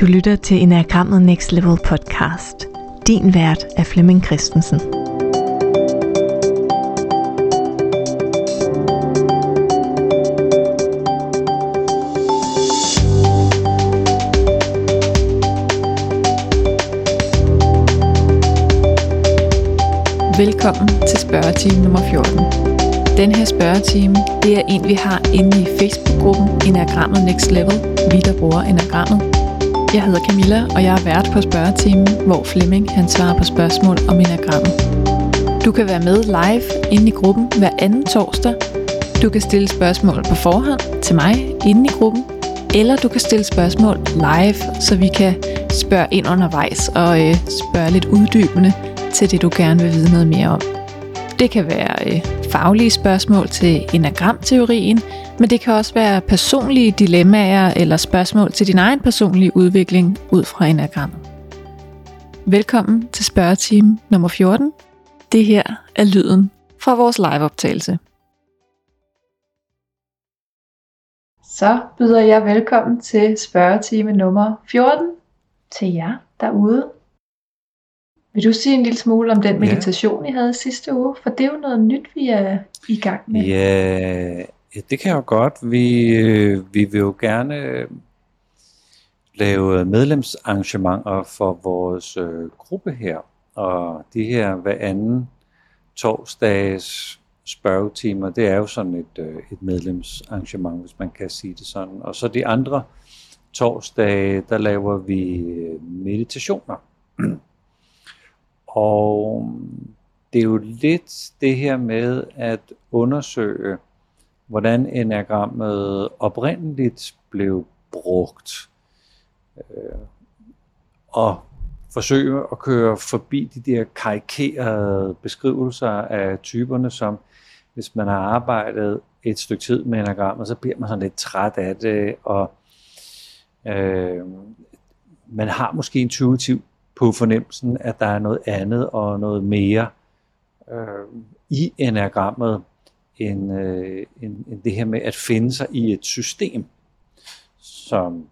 Du lytter til Enagrammet Next Level podcast. Din vært er Flemming Christensen. Velkommen til spørgetime nummer 14. Den her spørgetime, det er en, vi har inde i Facebook-gruppen Enagrammet Next Level, vi der bruger Enagrammet. Jeg hedder Camilla, og jeg er vært på spørgetimen, hvor Flemming han svarer på spørgsmål om Enagrammet. Du kan være med live inde i gruppen hver anden torsdag. Du kan stille spørgsmål på forhånd til mig inde i gruppen, eller du kan stille spørgsmål live, så vi kan spørge ind undervejs og øh, spørge lidt uddybende til det, du gerne vil vide noget mere om. Det kan være øh, faglige spørgsmål til enagramteorien, men det kan også være personlige dilemmaer eller spørgsmål til din egen personlige udvikling ud fra enagrammet. Velkommen til spørgetime nummer 14. Det her er lyden fra vores liveoptagelse. Så byder jeg velkommen til spørgetime nummer 14 til jer derude. Vil du sige en lille smule om den meditation, ja. I havde sidste uge? For det er jo noget nyt, vi er i gang med. Ja, det kan jeg jo godt. Vi, øh, vi vil jo gerne øh, lave medlemsarrangementer for vores øh, gruppe her. Og de her hver anden torsdags spørgetimer, det er jo sådan et, øh, et medlemsarrangement, hvis man kan sige det sådan. Og så de andre torsdage, der laver vi øh, meditationer. Og mm, det er jo lidt det her med at undersøge, hvordan enagrammet oprindeligt blev brugt. Øh, og forsøge at køre forbi de der karikerede beskrivelser af typerne, som hvis man har arbejdet et stykke tid med enagrammet, så bliver man sådan lidt træt af det, og øh, man har måske intuitiv på fornemmelsen, at der er noget andet og noget mere øh, i enagrammet, end, øh, end, end det her med at finde sig i et system, som,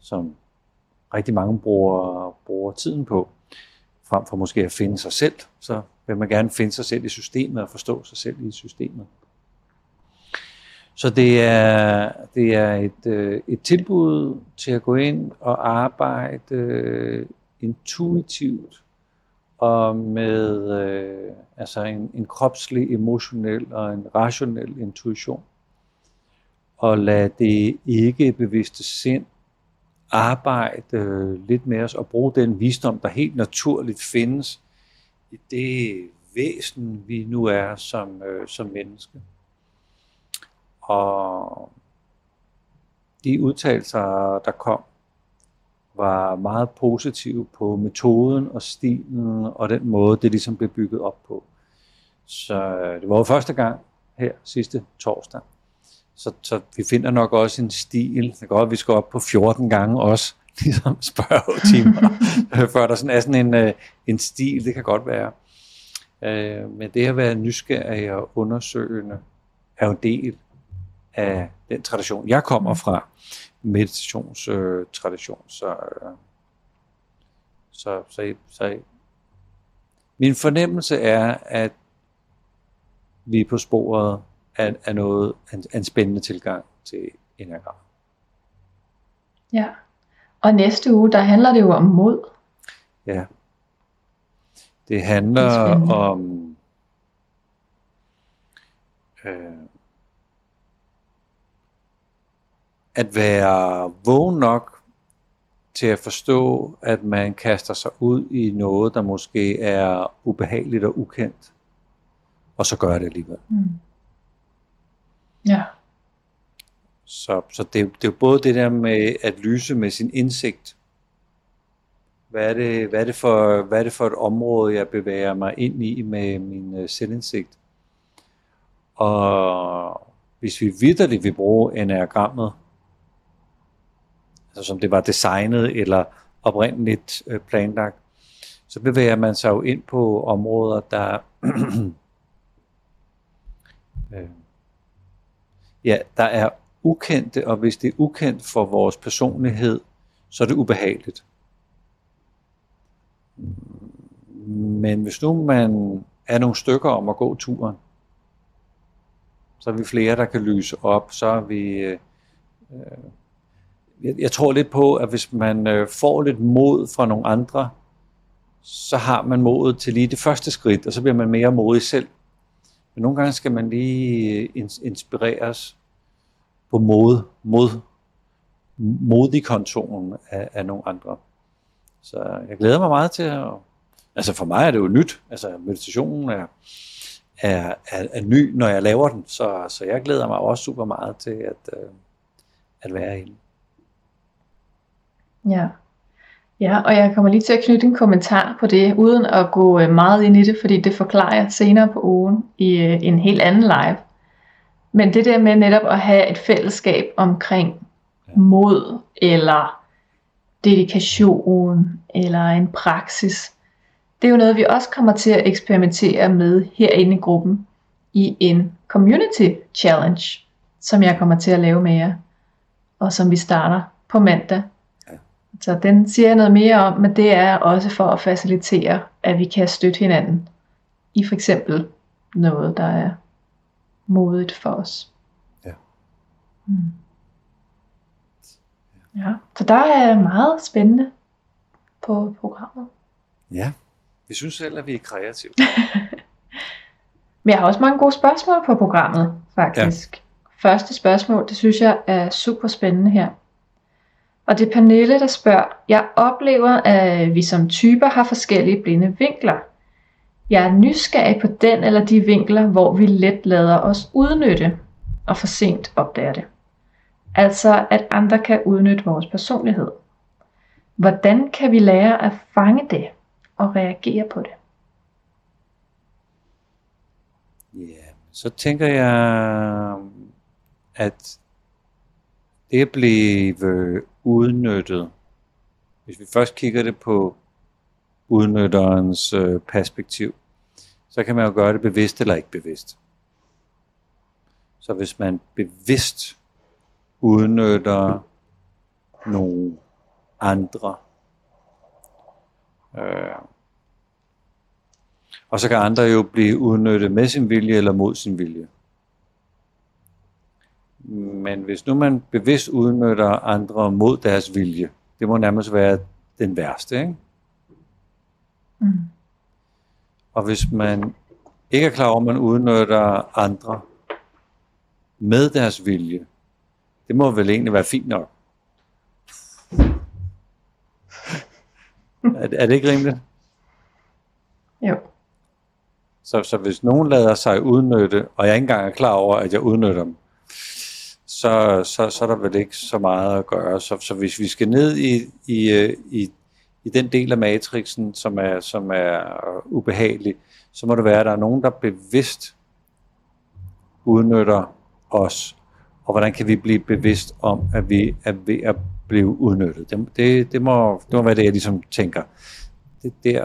som rigtig mange bruger, bruger tiden på, frem for måske at finde sig selv, så vil man gerne finde sig selv i systemet og forstå sig selv i systemet. Så det er, det er et, øh, et tilbud til at gå ind og arbejde øh, intuitivt og med øh, altså en, en kropslig, emotionel og en rationel intuition. Og lade det ikke bevidste sind arbejde øh, lidt med os og bruge den visdom, der helt naturligt findes i det væsen, vi nu er som, øh, som menneske. Og de udtalelser, der kom var meget positiv på metoden og stilen og den måde, det ligesom blev bygget op på. Så det var jo første gang her sidste torsdag. Så, så vi finder nok også en stil. Det er godt, at vi skal op på 14 gange også, ligesom spørgetimer, før der sådan er sådan en, øh, en stil. Det kan godt være. Øh, men det at være nysgerrig og undersøgende er jo en del af den tradition, jeg kommer fra meditationstradition. Så, øh, så, så, så min fornemmelse er, at vi er på sporet af, af noget, en, en spændende tilgang til enagrammet. Ja, og næste uge, der handler det jo om mod. Ja, det handler det om øh, at være vågen nok til at forstå, at man kaster sig ud i noget, der måske er ubehageligt og ukendt, og så gør det alligevel. Mm. Ja. Så, så det, det er jo både det der med at lyse med sin indsigt. Hvad er det, hvad er det, for, hvad er det for et område, jeg bevæger mig ind i med min uh, selvindsigt? Og hvis vi vidderligt vil bruge enagrammet altså som det var designet eller oprindeligt øh, planlagt, så bevæger man sig jo ind på områder, der øh, ja, der er ukendte, og hvis det er ukendt for vores personlighed, så er det ubehageligt. Men hvis nu man er nogle stykker om at gå turen, så er vi flere, der kan lyse op, så er vi... Øh, øh jeg, jeg tror lidt på, at hvis man øh, får lidt mod fra nogle andre, så har man modet til lige det første skridt, og så bliver man mere modig selv. Men nogle gange skal man lige øh, inspireres på mod, mod, modig kontoren af, af nogle andre. Så jeg glæder mig meget til at... Altså for mig er det jo nyt. Altså meditationen er, er, er, er ny, når jeg laver den. Så, så jeg glæder mig også super meget til at, øh, at være i den. Ja. Ja, og jeg kommer lige til at knytte en kommentar på det, uden at gå øh, meget ind i det, fordi det forklarer jeg senere på ugen i øh, en helt anden live. Men det der med netop at have et fællesskab omkring mod, eller dedikation, eller en praksis, det er jo noget, vi også kommer til at eksperimentere med herinde i gruppen i en community challenge, som jeg kommer til at lave med jer, og som vi starter på mandag så den siger jeg noget mere om, men det er også for at facilitere, at vi kan støtte hinanden i for eksempel noget, der er modigt for os. Ja. Mm. Ja, så der er meget spændende på programmet. Ja, vi synes selv, at vi er kreative. Men jeg har også mange gode spørgsmål på programmet, faktisk. Ja. Første spørgsmål, det synes jeg er super spændende her. Og det er Pernille, der spørger, jeg oplever, at vi som typer har forskellige blinde vinkler. Jeg er nysgerrig på den eller de vinkler, hvor vi let lader os udnytte og for sent opdager det. Altså at andre kan udnytte vores personlighed. Hvordan kan vi lære at fange det og reagere på det? Ja, så tænker jeg, at det blive udnyttet, hvis vi først kigger det på udnytterens øh, perspektiv, så kan man jo gøre det bevidst eller ikke bevidst. Så hvis man bevidst udnytter nogle andre, øh, og så kan andre jo blive udnyttet med sin vilje eller mod sin vilje. Men hvis nu man bevidst udnytter andre mod deres vilje, det må nærmest være den værste, ikke? Mm. Og hvis man ikke er klar over, at man udnytter andre med deres vilje, det må vel egentlig være fint nok. er, er det ikke rimeligt? Jo. Så, så hvis nogen lader sig udnytte, og jeg ikke engang er klar over, at jeg udnytter dem, så, så, så er der vel ikke så meget at gøre. Så, så hvis vi skal ned i, i, øh, i, i den del af matrixen, som er, som er ubehagelig, så må det være, at der er nogen, der bevidst udnytter os. Og hvordan kan vi blive bevidst om, at vi er ved at blive udnyttet? Det, det, det, må, det må være det, jeg ligesom tænker. Det er der,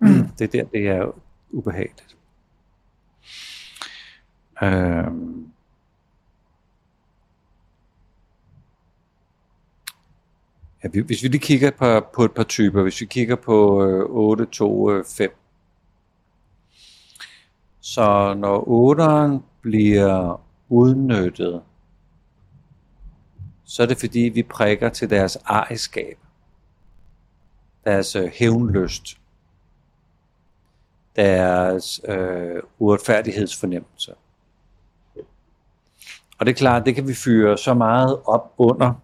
mm. det, er, der, det er ubehageligt. Øhm, Ja, hvis vi lige kigger på, på et par typer, hvis vi kigger på øh, 8, 2, 5. Så når 8'eren bliver udnyttet, så er det fordi, vi prikker til deres ejerskab, deres øh, hævnlyst, deres øh, uretfærdighedsfornemmelse. Og det er klart, det kan vi fyre så meget op under,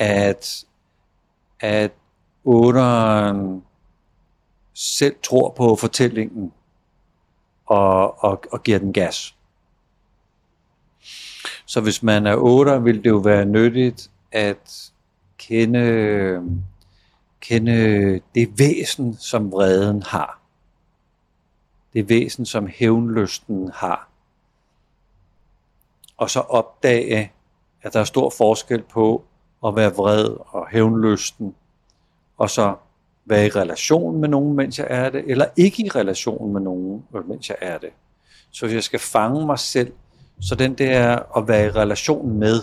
at, at otteren selv tror på fortællingen og, og, og giver den gas. Så hvis man er otter, vil det jo være nyttigt at kende, kende det væsen, som vreden har. Det væsen, som hævnlysten har. Og så opdage, at der er stor forskel på at være vred og hævnlysten, og så være i relation med nogen, mens jeg er det, eller ikke i relation med nogen, øh, mens jeg er det. Så hvis jeg skal fange mig selv, så den der at være i relation med,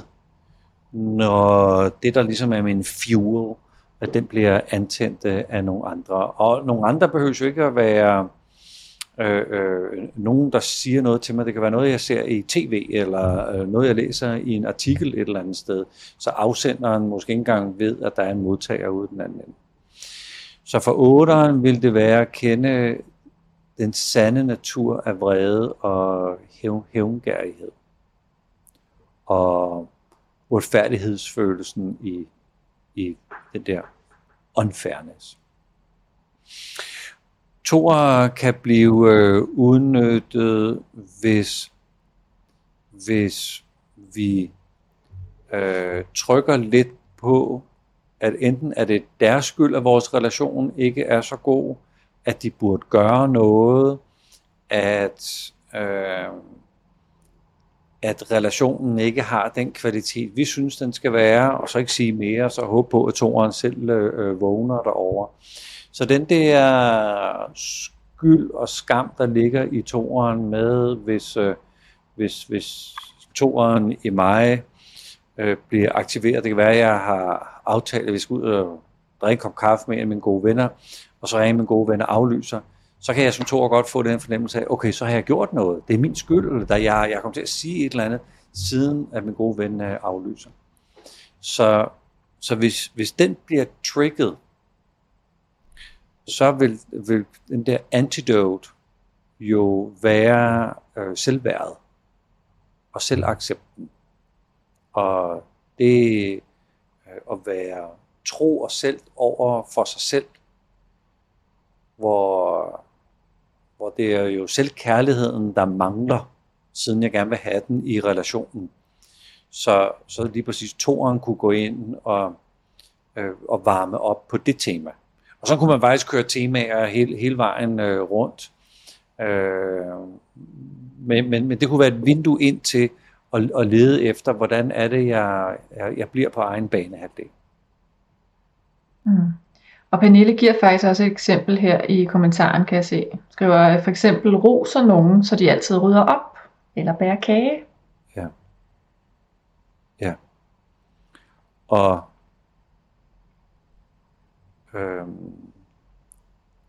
når det, der ligesom er min fuel, at den bliver antændt øh, af nogle andre. Og nogle andre behøver jo ikke at være øh, øh, nogen, der siger noget til mig. Det kan være noget, jeg ser i tv, eller øh, noget, jeg læser i en artikel et eller andet sted. Så afsenderen måske ikke engang ved, at der er en modtager ude den anden ende. Så for otteren vil det være at kende den sande natur af vrede og hævngærighed. Og uretfærdighedsfølelsen i, i den der unfairness. Toer kan blive øh, udnyttet, hvis, hvis vi øh, trykker lidt på, at enten er det deres skyld, at vores relation ikke er så god, at de burde gøre noget, at, øh, at relationen ikke har den kvalitet, vi synes, den skal være, og så ikke sige mere, så håbe på, at toeren selv øh, øh vågner derover. Så den der skyld og skam, der ligger i toeren med, hvis, øh, hvis, hvis toeren i mig øh, bliver aktiveret. Det kan være, at jeg har aftalt, at vi skal ud og drikke en kop kaffe med en af mine gode venner, og så er en af mine gode venner aflyser. Så kan jeg som toer godt få den fornemmelse af, okay, så har jeg gjort noget. Det er min skyld, eller der jeg, jeg kommer til at sige et eller andet, siden at min gode ven øh, aflyser. Så, så hvis, hvis den bliver trigget, så vil, vil den der antidote jo være øh, selvværdet og selvaccepten. Og det øh, at være tro og selv over for sig selv, hvor, hvor det er jo selvkærligheden, der mangler, siden jeg gerne vil have den i relationen. Så, så lige præcis toeren kunne gå ind og, øh, og varme op på det tema. Og så kunne man faktisk køre temaer hele, hele vejen øh, rundt. Øh, men, men, men det kunne være et vindue ind til at, at lede efter, hvordan er det, jeg, jeg, jeg bliver på egen banehalvdel. Mm. Og Pernille giver faktisk også et eksempel her i kommentaren, kan jeg se. Skriver for eksempel roser nogen, så de altid rydder op, eller bærer kage. Ja. Ja. Og øh,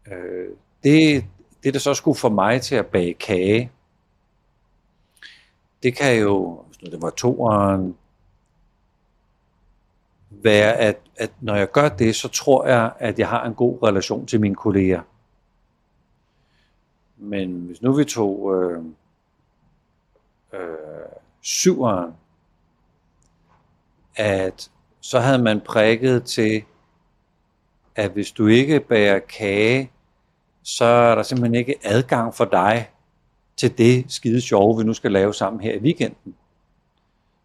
øh, det, det, der så skulle få mig til at bage kage, det kan jo, når det var toeren, være, at, at når jeg gør det, så tror jeg, at jeg har en god relation til mine kolleger. Men hvis nu vi tog øh, øh, syveren, at så havde man prikket til, at hvis du ikke bærer kage, så er der simpelthen ikke adgang for dig til det skide sjove, vi nu skal lave sammen her i weekenden.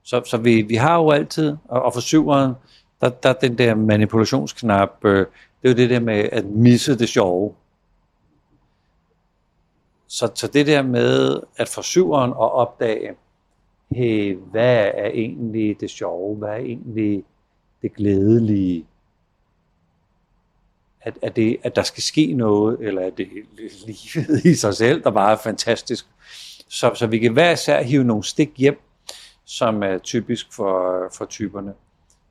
Så, så vi, vi har jo altid, og, og for syveren, der, der den der manipulationsknap, øh, det er jo det der med at misse det sjove. Så, så det der med at for syveren at opdage, hey, hvad er egentlig det sjove, hvad er egentlig det glædelige, at, at, det, at der skal ske noget, eller at det livet i sig selv, der bare er fantastisk. Så, så vi kan hver især hive nogle stik hjem, som er typisk for, for typerne.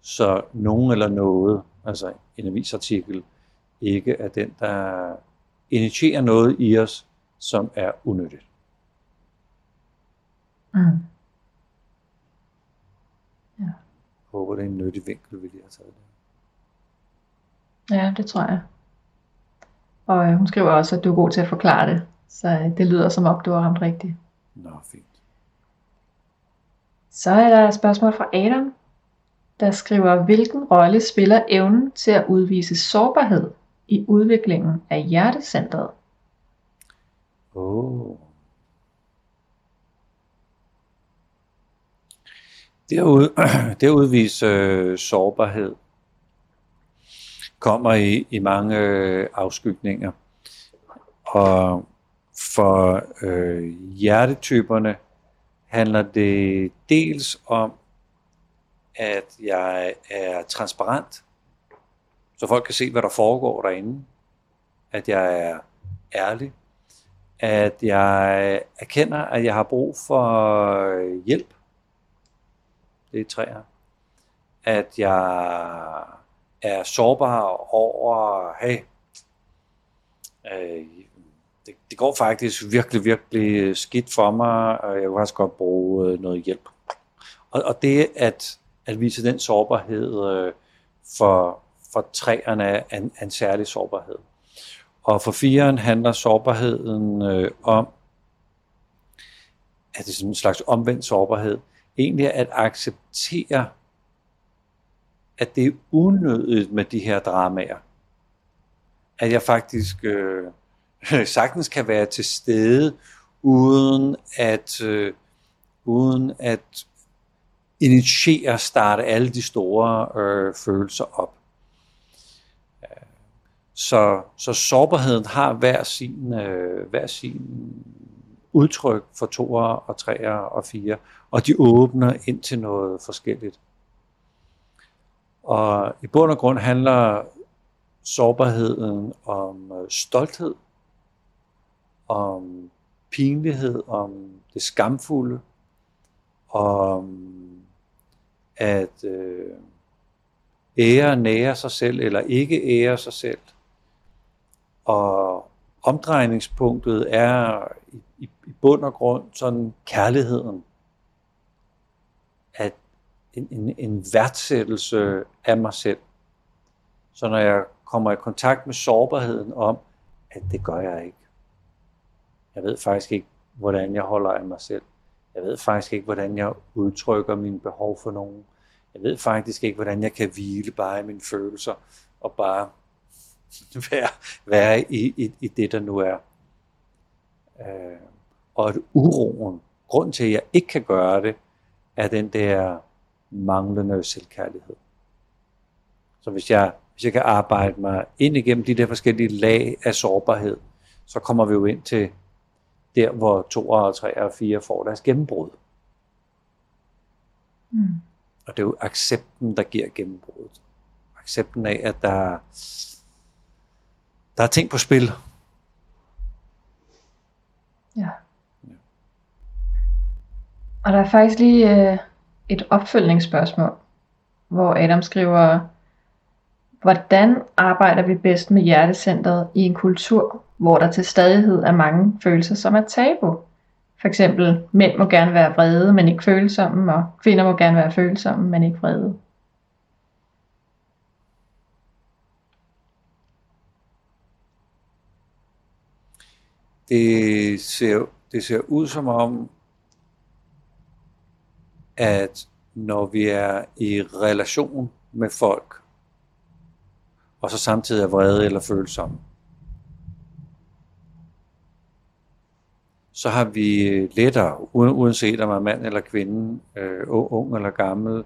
Så nogen eller noget, altså en avisartikel, ikke er den, der initierer noget i os, som er unødigt. Mm. Ja. Jeg håber, det er en nyttig vinkel, vi lige har taget det. Ja, det tror jeg. Og øh, hun skriver også, at du er god til at forklare det. Så øh, det lyder som om, du har ramt rigtigt. Nå, fint. Så er der et spørgsmål fra Adam, der skriver, hvilken rolle spiller evnen til at udvise sårbarhed i udviklingen af hjertecentret? Oh. Det at, ud, det at udvise øh, sårbarhed kommer i, i mange øh, afskygninger. Og for øh, hjertetyperne handler det dels om, at jeg er transparent, så folk kan se, hvad der foregår derinde. At jeg er ærlig. At jeg erkender, at jeg har brug for øh, hjælp. Det er træer. at jeg er sårbar over, hey, øh, det, det går faktisk virkelig, virkelig skidt for mig, og jeg kunne faktisk godt bruge øh, noget hjælp. Og, og det at, at vise den sårbarhed øh, for, for træerne er en, en særlig sårbarhed. Og for firen handler sårbarheden øh, om, at det er sådan en slags omvendt sårbarhed, egentlig at acceptere, at det er unødigt med de her dramaer. At jeg faktisk øh, sagtens kan være til stede, uden at, øh, uden at initiere starte alle de store øh, følelser op. Øh, så, så sårbarheden har hver sin, øh, hver sin udtryk for toer og treer og fire, og de åbner ind til noget forskelligt. Og i bund og grund handler sårbarheden om øh, stolthed, om pinlighed, om det skamfulde, om at øh, ære nære sig selv eller ikke ære sig selv. Og omdrejningspunktet er i, i bund og grund sådan kærligheden. En, en, en værdsættelse af mig selv. Så når jeg kommer i kontakt med sårbarheden om, at det gør jeg ikke. Jeg ved faktisk ikke, hvordan jeg holder af mig selv. Jeg ved faktisk ikke, hvordan jeg udtrykker mine behov for nogen. Jeg ved faktisk ikke, hvordan jeg kan hvile bare i mine følelser og bare være, være i, i, i det, der nu er. Øh, og at uroen, grund til, at jeg ikke kan gøre det, er den der manglende selvkærlighed. Så hvis jeg, hvis jeg kan arbejde mig ind igennem de der forskellige lag af sårbarhed, så kommer vi jo ind til der, hvor 2 og 3 og 4 får deres gennembrud. Mm. Og det er jo accepten, der giver gennembruddet. Accepten af, at der, der er ting på spil. Ja. Og der er faktisk lige øh, et opfølgningsspørgsmål, hvor Adam skriver, hvordan arbejder vi bedst med hjertecentret i en kultur, hvor der til stadighed er mange følelser, som er tabu? For eksempel, mænd må gerne være vrede, men ikke følsomme, og kvinder må gerne være følsomme, men ikke vrede. Det ser, det ser ud som om, at når vi er i relation med folk, og så samtidig er vrede eller følsomme, så har vi lettere, uanset om man er mand eller kvinde, øh, ung eller gammel,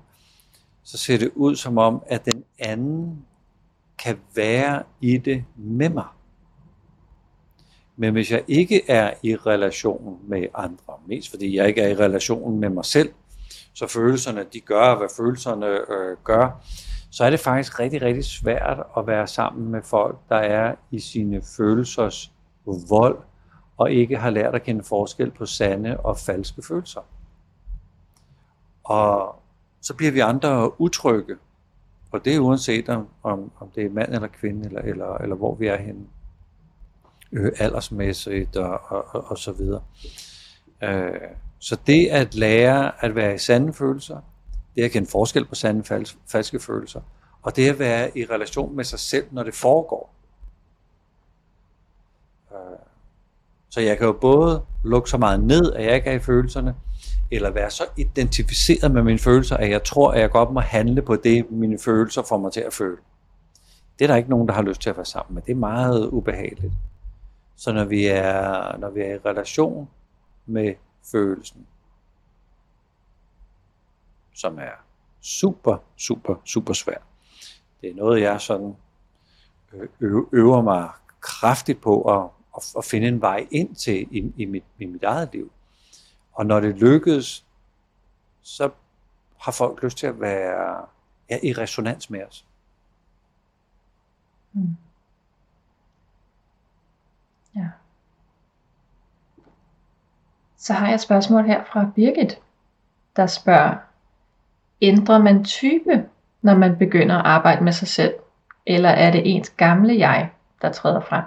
så ser det ud som om, at den anden kan være i det med mig. Men hvis jeg ikke er i relation med andre, mest fordi jeg ikke er i relation med mig selv, så følelserne de gør, hvad følelserne øh, gør, så er det faktisk rigtig, rigtig svært at være sammen med folk, der er i sine følelsers vold, og ikke har lært at kende forskel på sande og falske følelser. Og så bliver vi andre utrygge, og det er uanset om, om, om det er mand eller kvinde, eller, eller, eller hvor vi er henne, øh, aldersmæssigt og, og, og, og så videre. Øh, så det at lære at være i sande følelser, det at kende forskel på sande og falske følelser, og det at være i relation med sig selv, når det foregår. Øh, så jeg kan jo både lukke så meget ned, at jeg ikke er i følelserne, eller være så identificeret med mine følelser, at jeg tror, at jeg godt må handle på det, mine følelser får mig til at føle. Det er der ikke nogen, der har lyst til at være sammen med. Det er meget ubehageligt. Så når vi er, når vi er i relation med følelsen, som er super, super, super svært. Det er noget, jeg sådan øh, øver mig kraftigt på at at, at finde en vej ind til i, i, mit, i mit eget liv. Og når det lykkes, så har folk lyst til at være ja, i resonans med os. Mm. Ja. Så har jeg et spørgsmål her fra Birgit, der spørger, ændrer man type når man begynder at arbejde med sig selv? Eller er det ens gamle jeg, der træder frem?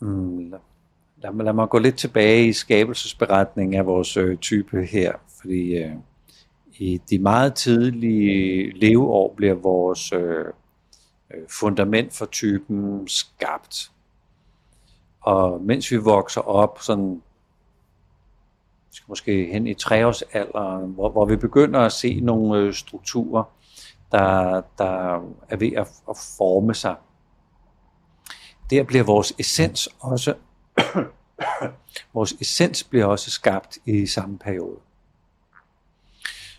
Mm, lad, mig, lad mig gå lidt tilbage i skabelsesberetningen af vores øh, type her, fordi øh, i de meget tidlige leveår bliver vores øh, øh fundament for typen skabt. Og mens vi vokser op, sådan skal måske hen i treårsalderen, hvor, hvor vi begynder at se nogle øh, strukturer, der, der er ved at, at forme sig. Der bliver vores essens også vores essens bliver også skabt i samme periode.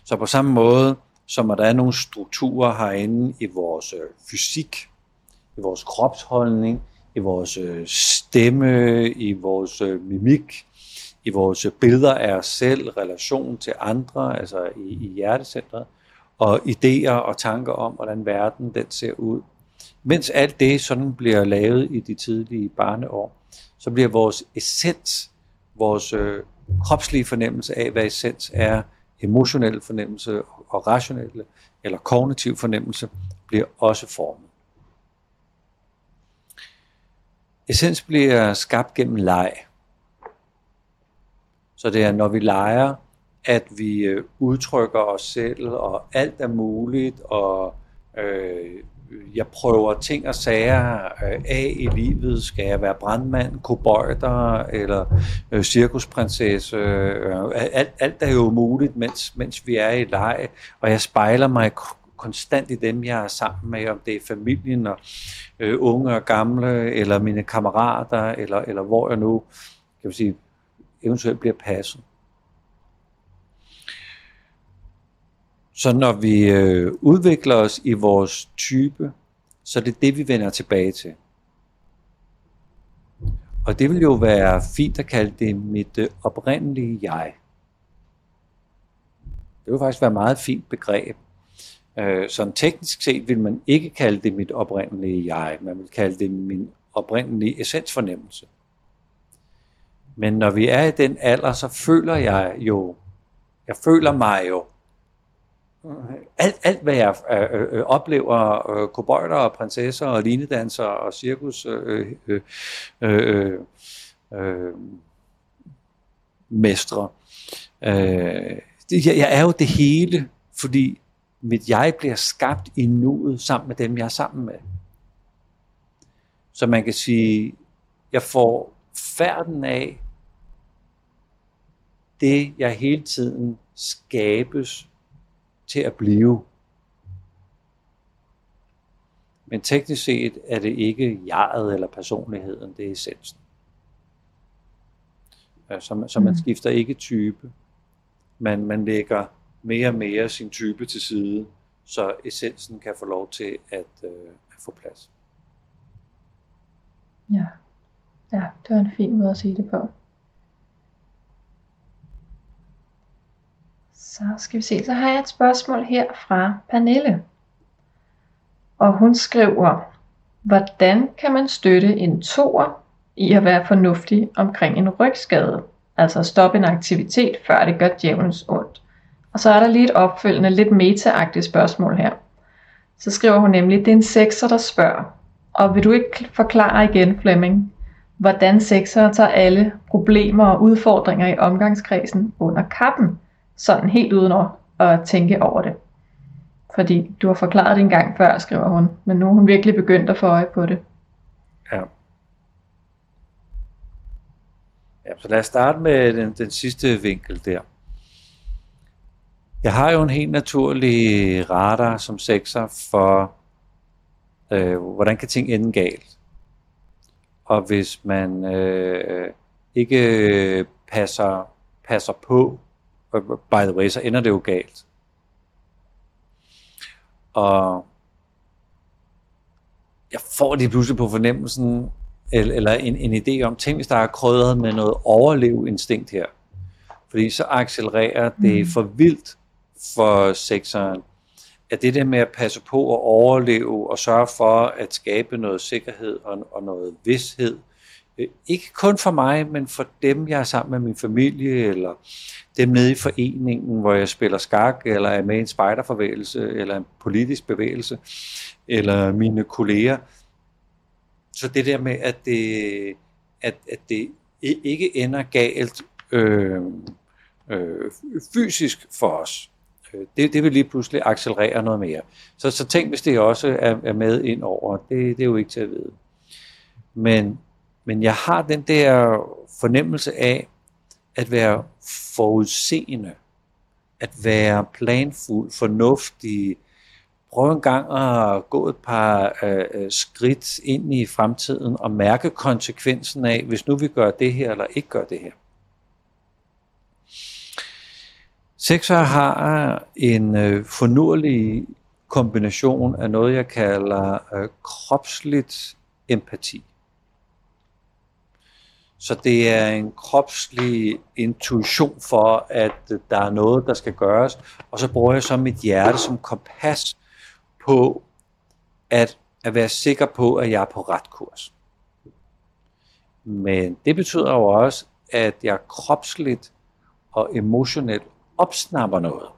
Så på samme måde, som at der er nogle strukturer herinde i vores øh, fysik, i vores kropsholdning, i vores øh, stemme, i vores mimik, i vores billeder af os selv, relation til andre, altså i, i hjertecentret, og idéer og tanker om, hvordan verden den ser ud. Mens alt det sådan bliver lavet i de tidlige barneår, så bliver vores essens, vores øh, kropslige fornemmelse af, hvad essens er, emotionel fornemmelse og rationelle eller kognitiv fornemmelse, bliver også formet. Essens bliver skabt gennem leg. Så det er, når vi leger, at vi øh, udtrykker os selv, og alt er muligt, og øh, jeg prøver ting og sager øh, af i livet. Skal jeg være brandmand, kobøjter eller øh, cirkusprinsesse? Øh, alt, alt er jo muligt, mens, mens vi er i leg, og jeg spejler mig konstant i dem, jeg er sammen med, om det er familien og øh, unge og gamle, eller mine kammerater, eller, eller hvor jeg nu kan sige, eventuelt bliver passet. Så når vi øh, udvikler os i vores type, så det er det, vi vender tilbage til. Og det vil jo være fint at kalde det mit øh, oprindelige jeg. Det vil faktisk være et meget fint begreb. Øh, sådan teknisk set vil man ikke kalde det mit oprindelige jeg, man vil kalde det min oprindelige essensfornemmelse. Men når vi er i den alder, så føler jeg jo, jeg føler mig jo alt, alt hvad jeg øh, øh, oplever, øh, kobøjter og prinsesser og linedanser og cirkus øh, øh, øh, øh, mestre. Øh, det, jeg, jeg er jo det hele, fordi mit jeg bliver skabt i nuet sammen med dem, jeg er sammen med. Så man kan sige, jeg får færden af det, jeg hele tiden skabes til at blive. Men teknisk set er det ikke jeget eller personligheden, det er essensen. Så, så man mm. skifter ikke type. Man, man lægger mere og mere sin type til side, så essensen kan få lov til at, øh, at få plads. Ja. ja, det var en fin måde at sige det på. Så skal vi se, så har jeg et spørgsmål her fra Pernille. Og hun skriver, hvordan kan man støtte en toer i at være fornuftig omkring en rygskade? Altså stoppe en aktivitet, før det gør djævelens ondt. Og så er der lige et opfølgende, lidt meta spørgsmål her. Så skriver hun nemlig, det er en sekser, der spørger. Og vil du ikke forklare igen, Flemming, hvordan sekser tager alle problemer og udfordringer i omgangskredsen under kappen? Sådan helt uden at, at tænke over det. Fordi du har forklaret det en gang før, skriver hun, men nu er hun virkelig begyndt at få øje på det. Ja. Ja, så lad os starte med den, den sidste vinkel der. Jeg har jo en helt naturlig radar som sekser for, øh, hvordan kan ting ende galt. Og hvis man øh, ikke passer, passer på, by the way, så ender det jo galt. Og jeg får lige pludselig på fornemmelsen, eller, eller en, en idé om, tænk hvis der er krydret med noget overleveinstinkt her. Fordi så accelererer det mm. for vildt for sekseren, at det der med at passe på at overleve og sørge for at skabe noget sikkerhed og, og noget vidshed Øh, ikke kun for mig, men for dem, jeg er sammen med min familie, eller dem nede i foreningen, hvor jeg spiller skak, eller er med i en spejderforvægelse, eller en politisk bevægelse, eller mine kolleger. Så det der med, at det, at, at det ikke ender galt øh, øh, fysisk for os, øh, det, det vil lige pludselig accelerere noget mere. Så, så tænk, hvis det også er, er med ind over. Det, det er jo ikke til at vide. Men, men jeg har den der fornemmelse af at være forudseende, at være planfuld, fornuftig, prøve en gang at gå et par øh, øh, skridt ind i fremtiden og mærke konsekvensen af, hvis nu vi gør det her eller ikke gør det her. Sekser har en øh, fornurlig kombination af noget, jeg kalder øh, kropsligt empati. Så det er en kropslig intuition for, at øh, der er noget, der skal gøres, og så bruger jeg så mit hjerte som kompas på at, at være sikker på, at jeg er på ret kurs. Men det betyder jo også, at jeg kropsligt og emotionelt opsnapper noget.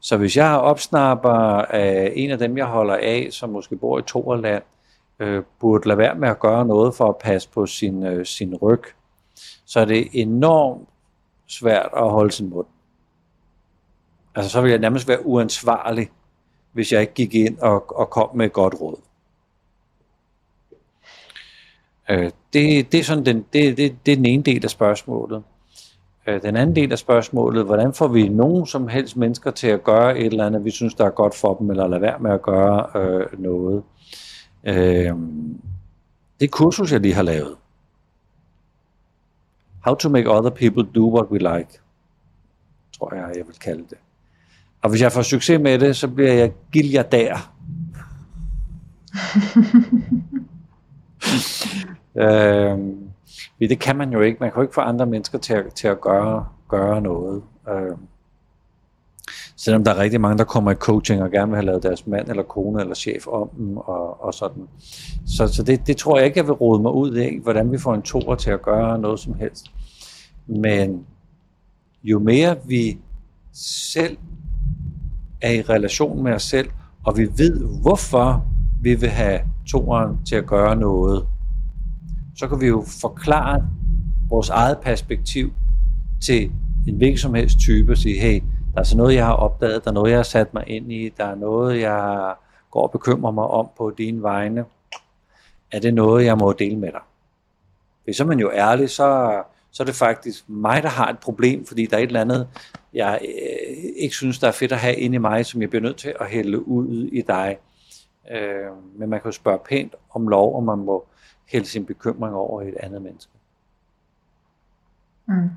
Så hvis jeg opsnapper øh, en af dem, jeg holder af, som måske bor i Torland, øh, burde lade være med at gøre noget for at passe på sin, øh, sin ryg, så er det enormt svært at holde sin mund. Altså så vil jeg nærmest være uansvarlig, hvis jeg ikke gik ind og, og kom med et godt råd. Øh, det, det, er sådan den, det, det, det er den ene del af spørgsmålet. Øh, den anden del af spørgsmålet, hvordan får vi nogen som helst mennesker til at gøre et eller andet, vi synes, der er godt for dem, eller lade være med at gøre øh, noget. Øh, det kursus, jeg lige har lavet. How to make other people do what we like, tror jeg, jeg vil kalde det. Og hvis jeg får succes med det, så bliver jeg der. øh, det kan man jo ikke. Man kan jo ikke få andre mennesker til at, til at gøre, gøre noget. Øh, selvom der er rigtig mange, der kommer i coaching og gerne vil have lavet deres mand eller kone eller chef om dem og, og sådan. Så, så det, det tror jeg ikke, jeg vil rode mig ud i, hvordan vi får en toer til at gøre noget som helst. Men jo mere vi selv er i relation med os selv, og vi ved, hvorfor vi vil have toeren til at gøre noget, så kan vi jo forklare vores eget perspektiv til en hvilken som helst type og sige, hey, er så noget, jeg har opdaget, der er noget, jeg har sat mig ind i, der er noget, jeg går og bekymrer mig om på dine vegne. Er det noget, jeg må dele med dig? Hvis så man jo ærlig, så, så er det faktisk mig, der har et problem, fordi der er et eller andet, jeg øh, ikke synes, der er fedt at have inde i mig, som jeg bliver nødt til at hælde ud i dig. Øh, men man kan jo spørge pænt om lov, og man må hælde sin bekymring over i et andet menneske. Mm.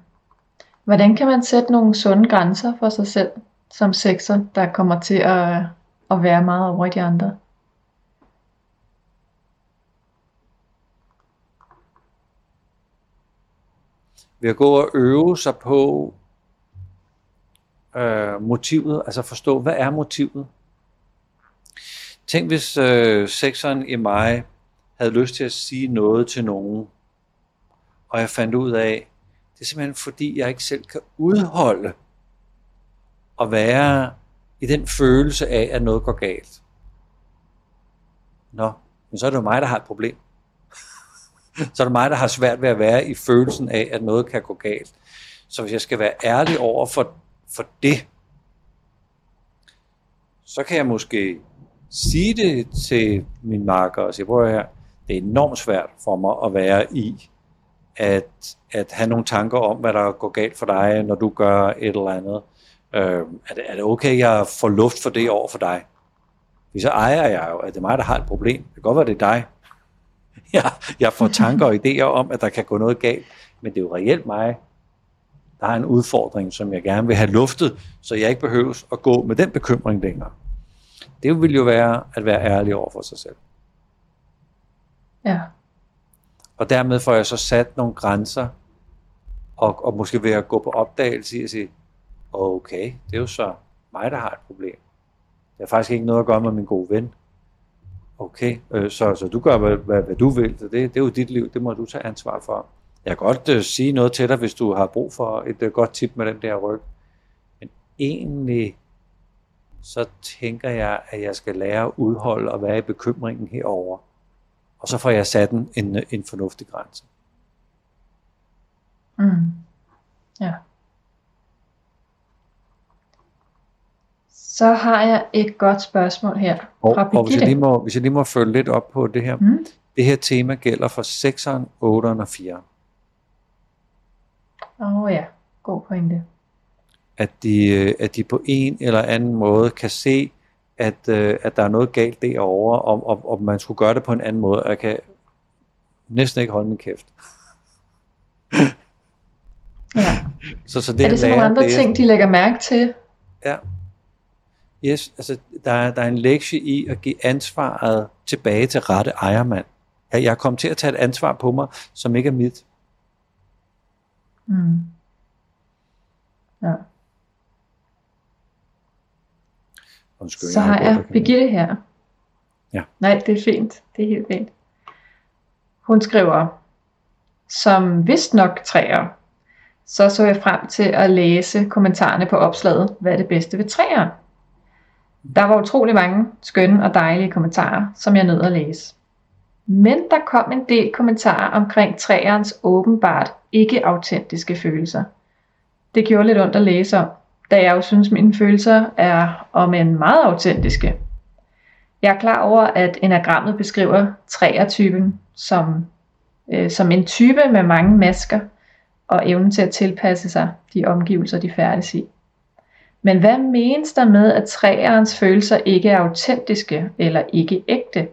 Hvordan kan man sætte nogle sunde grænser for sig selv som sekser, der kommer til at, at være meget over i de andre? Ved at gå og øve sig på øh, motivet, altså forstå, hvad er motivet? Tænk hvis øh, sekseren i mig havde lyst til at sige noget til nogen, og jeg fandt ud af, det er simpelthen fordi, jeg ikke selv kan udholde at være i den følelse af, at noget går galt. Nå, men så er det jo mig, der har et problem. så er det mig, der har svært ved at være i følelsen af, at noget kan gå galt. Så hvis jeg skal være ærlig over for, for det, så kan jeg måske sige det til min marker og sige, hvor her, det er enormt svært for mig at være i, at, at have nogle tanker om, hvad der går galt for dig, når du gør et eller andet. Øh, er, det, er det okay, jeg får luft for det over for dig? Fordi så ejer jeg jo, at det er mig, der har et problem. Det kan godt være, det er dig. Jeg, jeg får tanker og idéer om, at der kan gå noget galt, men det er jo reelt mig, der har en udfordring, som jeg gerne vil have luftet, så jeg ikke behøves at gå med den bekymring længere. Det vil jo være at være ærlig over for sig selv. Ja. Og dermed får jeg så sat nogle grænser, og, og måske ved at gå på opdagelse og sige, okay, det er jo så mig, der har et problem. Det har faktisk ikke noget at gøre med min gode ven. Okay, øh, så, så du gør, hvad, hvad, hvad du vil. så Det, det er jo dit liv, det må du tage ansvar for. Jeg kan godt øh, sige noget til dig, hvis du har brug for et øh, godt tip med den der ryg. Men egentlig, så tænker jeg, at jeg skal lære at udholde og være i bekymringen herover. Og så får jeg sat en, en, en fornuftig grænse. Mm. Ja. Så har jeg et godt spørgsmål her Og, fra og hvis, jeg lige må, hvis jeg lige må følge lidt op på det her. Mm. Det her tema gælder for 6'eren, 8'eren og 4'eren. Åh oh, ja, god pointe. At de, øh, at de på en eller anden måde kan se, at, øh, at der er noget galt derovre, og, og, og man skulle gøre det på en anden måde. Og jeg kan næsten ikke holde min kæft. Ja. Så, så det, Er det så at nogle andre det ting, de lægger mærke til? Ja. Yes, altså der er, der er en lektie i at give ansvaret tilbage til rette ejermand. Jeg, jeg kommet til at tage et ansvar på mig, som ikke er mit. Mm. Ja. Undskyld, Så har jeg. Birgitte her. Ja. Nej, det er fint. Det er helt fint. Hun skriver, som vist nok træer, så så jeg frem til at læse kommentarerne på opslaget, hvad er det bedste ved træer? Der var utrolig mange skønne og dejlige kommentarer, som jeg nød at læse. Men der kom en del kommentarer omkring træernes åbenbart ikke autentiske følelser. Det gjorde lidt ondt at læse om, da jeg jo synes, mine følelser er om en meget autentiske. Jeg er klar over, at enagrammet beskriver træertypen som, øh, som en type med mange masker og evnen til at tilpasse sig de omgivelser, de færdes i. Men hvad menes der med, at træerens følelser ikke er autentiske eller ikke ægte?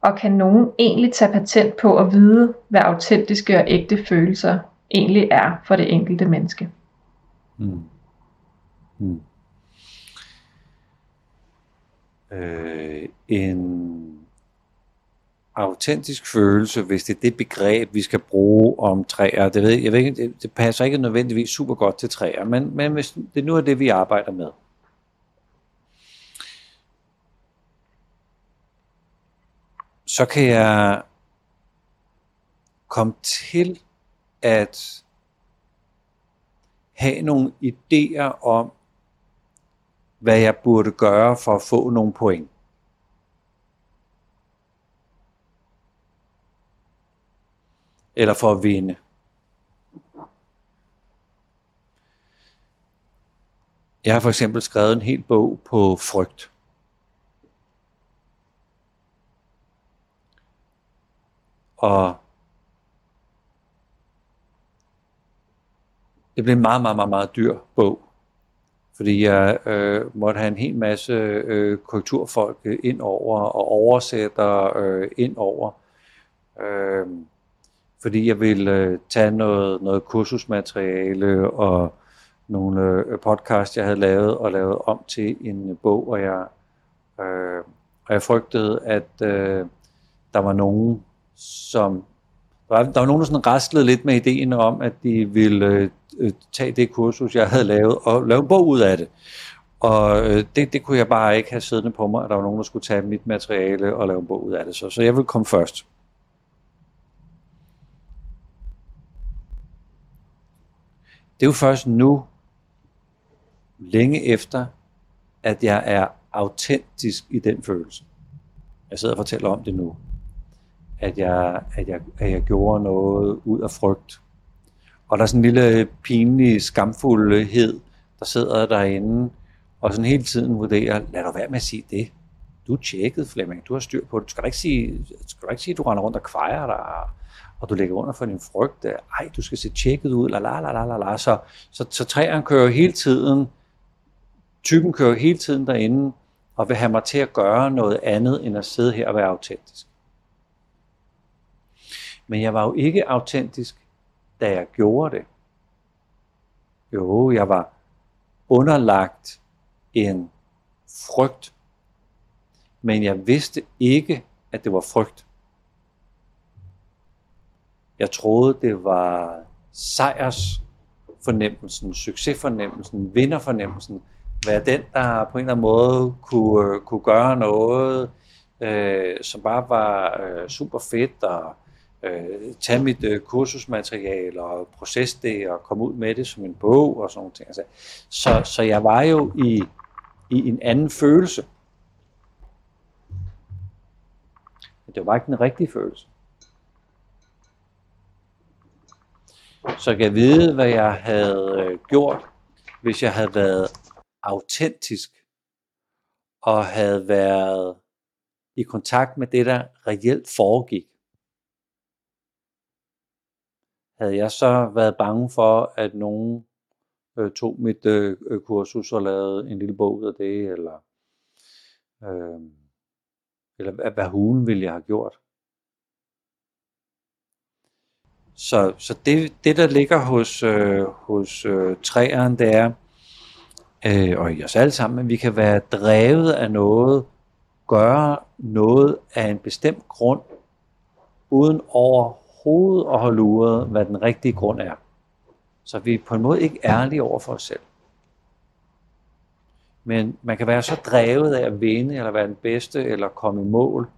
Og kan nogen egentlig tage patent på at vide, hvad autentiske og ægte følelser egentlig er for det enkelte menneske? Mm. Mm. Øh, en autentisk følelse, hvis det er det begreb, vi skal bruge om træer, det, ved, jeg ved ikke, det, det passer ikke nødvendigvis super godt til træer, men, men hvis det nu er det, vi arbejder med. Så kan jeg komme til at have nogle idéer om, hvad jeg burde gøre for at få nogle point. Eller for at vinde. Jeg har for eksempel skrevet en hel bog på frygt. Og det blev en meget, meget, meget, meget dyr bog. Fordi jeg øh, måtte have en hel masse øh, korrekturfolk øh, ind over og oversætter øh, ind over. Øh, fordi jeg ville øh, tage noget, noget kursusmateriale og nogle øh, podcast, jeg havde lavet og lavet om til en øh, bog, og jeg, øh, og jeg frygtede, at øh, der var nogen, som der var, der var nogen, der sådan raslede lidt med ideen om, at de ville øh, øh, tage det kursus, jeg havde lavet, og lave en bog ud af det. Og øh, det, det kunne jeg bare ikke have siddende på mig, at der var nogen, der skulle tage mit materiale og lave en bog ud af det. Så, så jeg ville komme først. Det er jo først nu, længe efter, at jeg er autentisk i den følelse. Jeg sidder og fortæller om det nu. At jeg, at jeg, at jeg gjorde noget ud af frygt. Og der er sådan en lille pinlig skamfuldhed, der sidder derinde, og sådan hele tiden vurderer, lad dig være med at sige det. Du er tjekket, Flemming. Du har styr på det. Du skal da ikke sige, skal da ikke sige at du render rundt og kvejer dig, og du ligger under for din frygt. Ej, du skal se tjekket ud, la la la la la la. Så, så, så træerne kører hele tiden, typen kører hele tiden derinde, og vil have mig til at gøre noget andet, end at sidde her og være autentisk. Men jeg var jo ikke autentisk, da jeg gjorde det. Jo, jeg var underlagt en frygt, men jeg vidste ikke, at det var frygt. Jeg troede, det var sejrsfornemmelsen, succesfornemmelsen, vinderfornemmelsen, være den, der på en eller anden måde kunne, kunne gøre noget, øh, som bare var øh, super fedt, og øh, tage mit øh, kursusmateriale og processe det, og komme ud med det som en bog og sådan nogle ting. Altså, så, så jeg var jo i, i en anden følelse. Det var ikke den rigtige følelse. Så jeg kan vide, hvad jeg havde øh, gjort, hvis jeg havde været autentisk og havde været i kontakt med det, der reelt foregik. Havde jeg så været bange for, at nogen øh, tog mit øh, øh, kursus og lavede en lille bog ud af det, eller, øh, eller hvad, hvad hulen ville jeg have gjort? Så, så det, det, der ligger hos, øh, hos øh, træerne, det er, øh, og i os alle sammen, at vi kan være drevet af noget, gøre noget af en bestemt grund, uden over overhovedet at holde uret, hvad den rigtige grund er. Så vi er på en måde ikke ærlige over for os selv. Men man kan være så drevet af at vinde, eller være den bedste, eller komme i mål,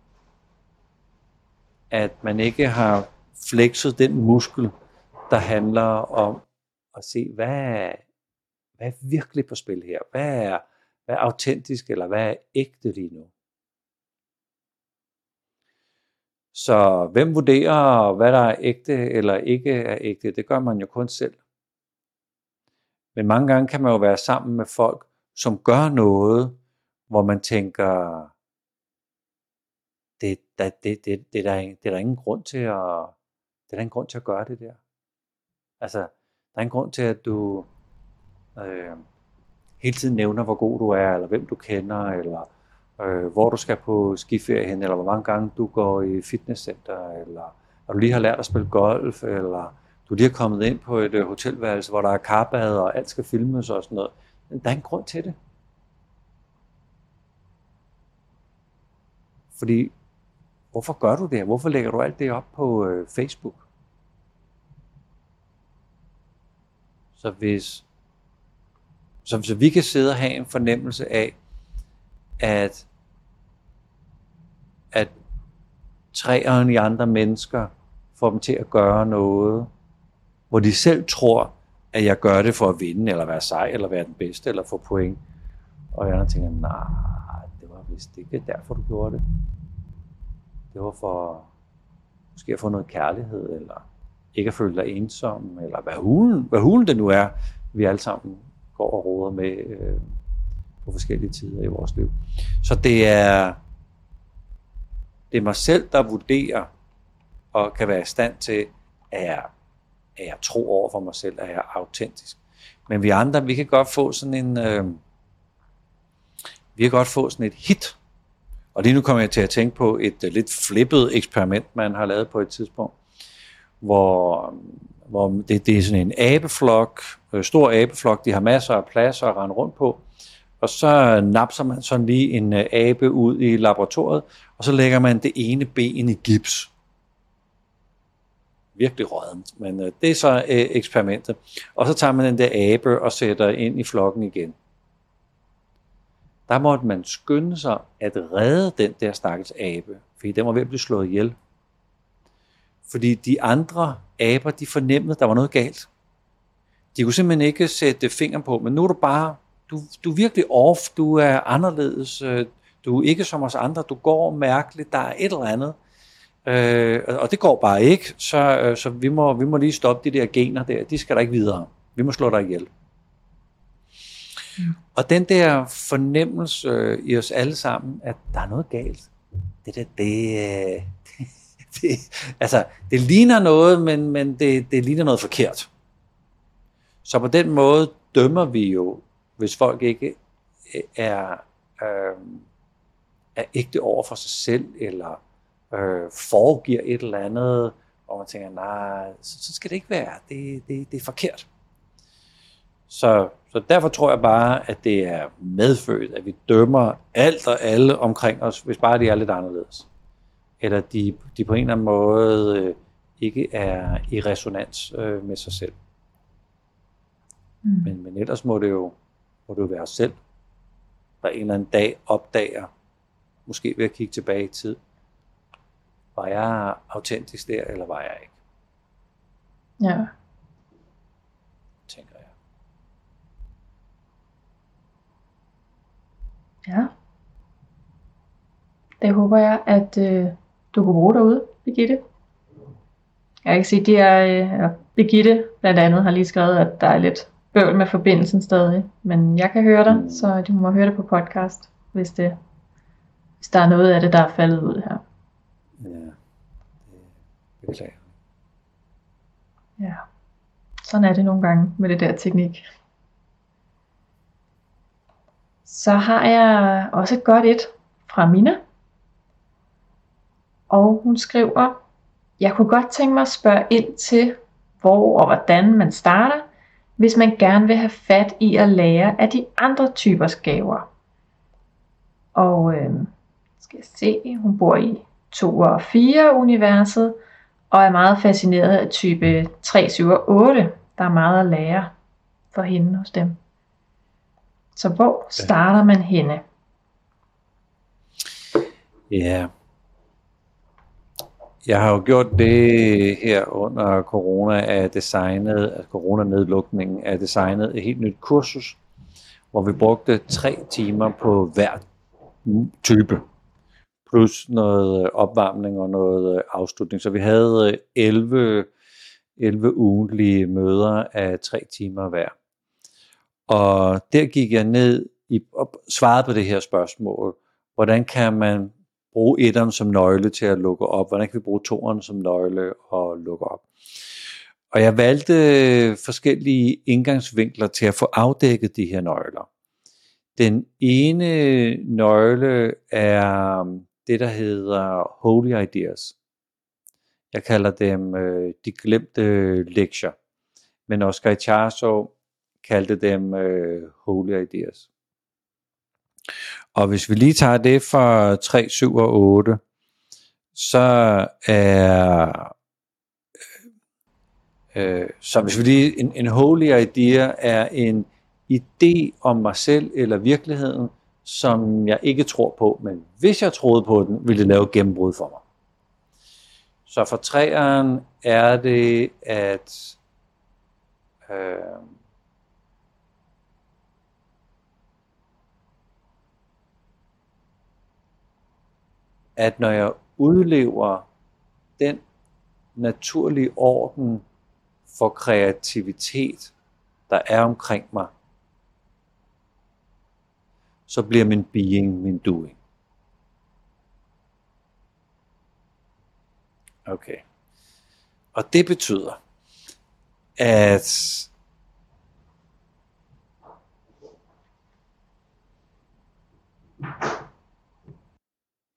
at man ikke har flekset den muskel, der handler om at se, hvad, hvad er virkelig på spil her? Hvad er, hvad er autentisk, eller hvad er ægte lige nu? Så hvem vurderer, hvad der er ægte eller ikke er ægte? Det gør man jo kun selv. Men mange gange kan man jo være sammen med folk, som gør noget, hvor man tænker, det, det, det, det, det, er der, det er der ingen grund til at, det er der ingen grund til at gøre det der. Altså, der er ingen grund til, at du øh, hele tiden nævner, hvor god du er, eller hvem du kender, eller øh, hvor du skal på skiferie hen, eller hvor mange gange du går i fitnesscenter, eller at du lige har lært at spille golf, eller du lige er kommet ind på et øh, hotelværelse, hvor der er karbad, og alt skal filmes og sådan noget. Men der er en grund til det. Fordi, hvorfor gør du det Hvorfor lægger du alt det op på øh, Facebook? Så hvis så, så vi kan sidde og have en fornemmelse af, at, at træerne i andre mennesker får dem til at gøre noget, hvor de selv tror, at jeg gør det for at vinde, eller være sej, eller være den bedste, eller få point. Og jeg tænker, nej, det var vist ikke derfor, du gjorde det. Det var for måske at få noget kærlighed, eller ikke at føle dig ensom, eller hvad hulen, hvad hulen det nu er, vi alle sammen går og råder med øh, på forskellige tider i vores liv. Så det er, det er mig selv, der vurderer og kan være i stand til, at jeg, at jeg tro over for mig selv, at jeg er autentisk. Men vi andre, vi kan godt få sådan en, øh, vi kan godt få sådan et hit. Og lige nu kommer jeg til at tænke på et uh, lidt flippet eksperiment, man har lavet på et tidspunkt, hvor hvor det, det er sådan en abeflok, øh, stor abeflok, de har masser af plads at rende rundt på, og så napser man sådan lige en øh, abe ud i laboratoriet, og så lægger man det ene ben i gips. Virkelig rådent, men øh, det er så øh, eksperimentet. Og så tager man den der abe og sætter ind i flokken igen. Der måtte man skynde sig at redde den der stakkels abe, fordi den var ved at blive slået ihjel. Fordi de andre aber, de fornemmede, at der var noget galt. De kunne simpelthen ikke sætte fingeren på, men nu er du bare, du, du er virkelig off, du er anderledes, øh, du er ikke som os andre, du går mærkeligt, der er et eller andet. Øh, og det går bare ikke, så, øh, så vi, må, vi må lige stoppe de der gener der, de skal der ikke videre. Vi må slå dig ihjel. Mm. Og den der fornemmelse øh, i os alle sammen, at der er noget galt, det der, det, det, altså, det ligner noget, men, men det, det ligner noget forkert. Så på den måde dømmer vi jo, hvis folk ikke er, øh, er ægte over for sig selv, eller øh, foregiver et eller andet, og man tænker, nej, så, så skal det ikke være. Det, det, det er forkert. Så, så derfor tror jeg bare, at det er medfødt, at vi dømmer alt og alle omkring os, hvis bare de er lidt anderledes eller de, de på en eller anden måde øh, ikke er i resonans øh, med sig selv. Mm. Men, men ellers må det jo må jo være os selv, der en eller anden dag opdager, måske ved at kigge tilbage i tid. Var jeg autentisk der, eller var jeg ikke? Ja. Tænker jeg. Ja. Det håber jeg, at øh, du kunne bruge derude, Birgitte. Jeg kan sige, de er, øh, Birgitte blandt andet har lige skrevet, at der er lidt bøvl med forbindelsen stadig. Men jeg kan høre dig, så du må høre det på podcast, hvis, det, hvis der er noget af det, der er faldet ud her. Ja, det beklager. Ja. Sådan er det nogle gange med det der teknik. Så har jeg også et godt et fra Mina. Og hun skriver, jeg kunne godt tænke mig at spørge ind til, hvor og hvordan man starter, hvis man gerne vil have fat i at lære af de andre typer gaver. Og øh, skal jeg se, hun bor i 2 og 4 universet, og er meget fascineret af type 3, 7 og 8. Der er meget at lære for hende hos dem. Så hvor starter man henne? Ja. Jeg har jo gjort det her under corona af designet, at coronanedlukningen er designet et helt nyt kursus, hvor vi brugte tre timer på hver type, plus noget opvarmning og noget afslutning. Så vi havde 11, 11 ugentlige møder af tre timer hver. Og der gik jeg ned i, og svarede på det her spørgsmål. Hvordan kan man bruge etteren som nøgle til at lukke op? Hvordan kan vi bruge toeren som nøgle og lukke op? Og jeg valgte forskellige indgangsvinkler til at få afdækket de her nøgler. Den ene nøgle er det, der hedder Holy Ideas. Jeg kalder dem øh, de glemte lektier. Men Oscar Icharso kaldte dem øh, Holy Ideas. Og hvis vi lige tager det for 3, 7 og 8, så er øh, øh, så hvis vi lige, en, en holy idea er en idé om mig selv eller virkeligheden, som jeg ikke tror på, men hvis jeg troede på den, ville det lave gennembrud for mig. Så for træeren er det, at øh, at når jeg udlever den naturlige orden for kreativitet, der er omkring mig, så bliver min being min doing. Okay. Og det betyder, at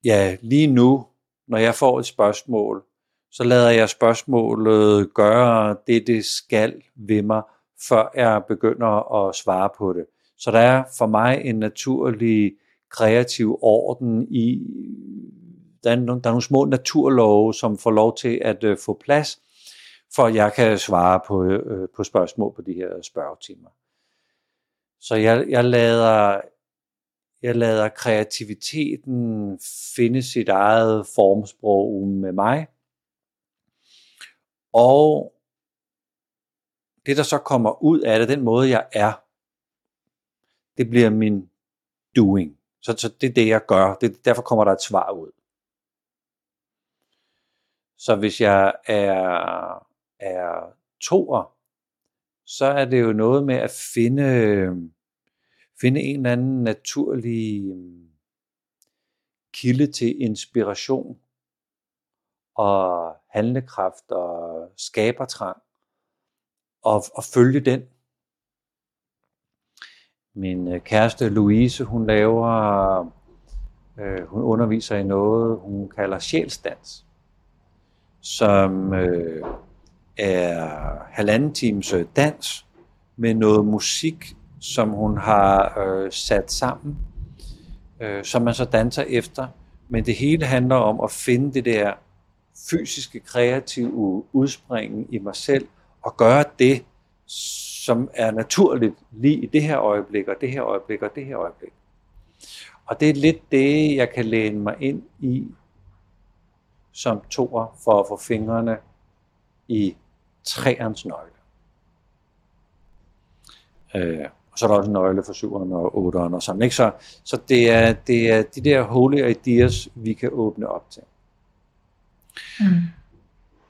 ja, lige nu, når jeg får et spørgsmål, så lader jeg spørgsmålet gøre det, det skal ved mig, før jeg begynder at svare på det. Så der er for mig en naturlig kreativ orden i, der er, nogle, der er nogle små naturlove, som får lov til at øh, få plads, for at jeg kan svare på, øh, på spørgsmål på de her spørgetimer. Så jeg, jeg lader jeg lader kreativiteten finde sit eget formsprog med mig. Og det, der så kommer ud af det, den måde, jeg er, det bliver min doing. Så, så det er det, jeg gør. Det, derfor kommer der et svar ud. Så hvis jeg er, er toer, så er det jo noget med at finde øhm, finde en eller anden naturlig øhm, kilde til inspiration og handlekraft og skabertrang og, og følge den. Min øh, kæreste Louise, hun laver, øh, hun underviser i noget, hun kalder sjælsdans, som øh, er halvanden times øh, dans med noget musik, som hun har øh, sat sammen, øh, som man så danser efter. Men det hele handler om at finde det der fysiske, kreative udspring i mig selv, og gøre det, som er naturligt lige i det her øjeblik, og det her øjeblik, og det her øjeblik. Og det er lidt det, jeg kan læne mig ind i som toer for at få fingrene i træernes nøgle. Øh, så er der også en nøgle for 7'eren og 8'eren og sådan. Ikke? Så, så det, er, det er de der holy ideas, vi kan åbne op til. Mm.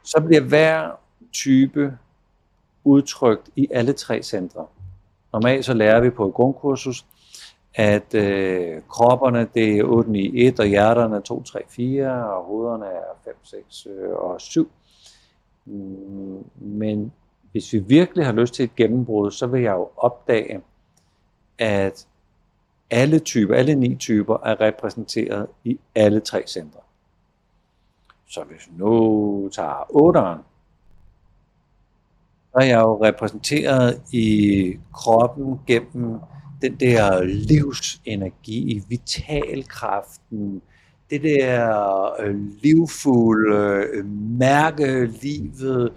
Så bliver hver type udtrykt i alle tre centre. Normalt så lærer vi på et grundkursus, at øh, kropperne det er 8, 9, 1, og hjerterne 2, 3, 4, og hovederne er 5, 6 øh, og 7. Mm, men hvis vi virkelig har lyst til et gennembrud, så vil jeg jo opdage, at alle typer, alle ni typer er repræsenteret i alle tre centre. Så hvis nu tager 8'eren, så er jeg jo repræsenteret i kroppen gennem den der livsenergi, vitalkraften, det der øh, livfulde, øh, mærke livet,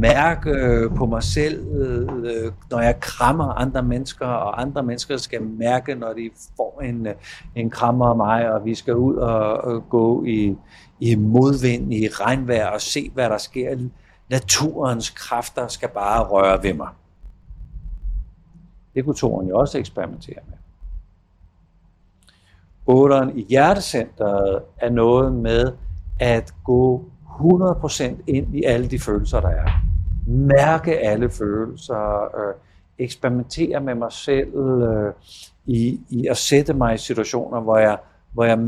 mærke øh, på mig selv, øh, når jeg krammer andre mennesker, og andre mennesker skal mærke, når de får en, øh, en krammer af mig, og vi skal ud og, og gå i, i modvind, i regnvejr og se, hvad der sker. Naturens kræfter skal bare røre ved mig. Det kunne toren jo også eksperimentere med. Otteren i hjertecentret er noget med at gå 100% ind i alle de følelser, der er. Mærke alle følelser, øh, eksperimentere med mig selv øh, i, i at sætte mig i situationer, hvor jeg, hvor jeg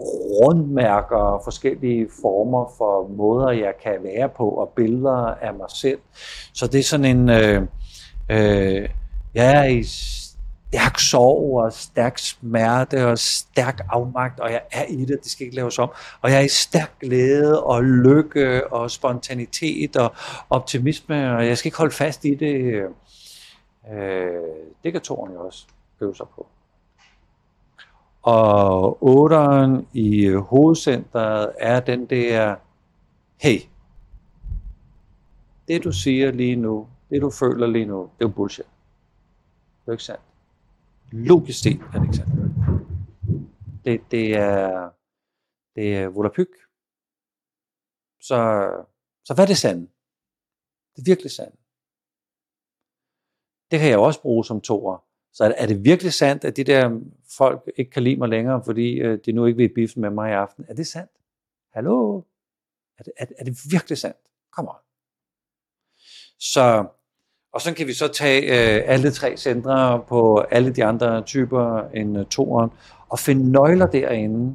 rundmærker forskellige former for måder, jeg kan være på, og billeder af mig selv. Så det er sådan en, øh, øh, jeg er i stærk sorg og stærk smerte og stærk afmagt, og jeg er i det, det skal ikke laves om. Og jeg er i stærk glæde og lykke og spontanitet og optimisme, og jeg skal ikke holde fast i det. Øh, det kan toren jo også øve sig på. Og otteren i hovedcentret er den der, hey, det du siger lige nu, det du føler lige nu, det er bullshit. Det er ikke sandt. Logisk set Alexander. det. Det, er, det er volapyk. Så, så hvad er det sande? Det er virkelig sandt. Det kan jeg også bruge som toer. Så er, er det virkelig sandt, at de der folk ikke kan lide mig længere, fordi øh, de nu ikke vil biffe med mig i aften? Er det sandt? Hallo? Er det, er, er det virkelig sandt? Kom on. Så og så kan vi så tage øh, alle tre centre på alle de andre typer end uh, toeren, og finde nøgler derinde,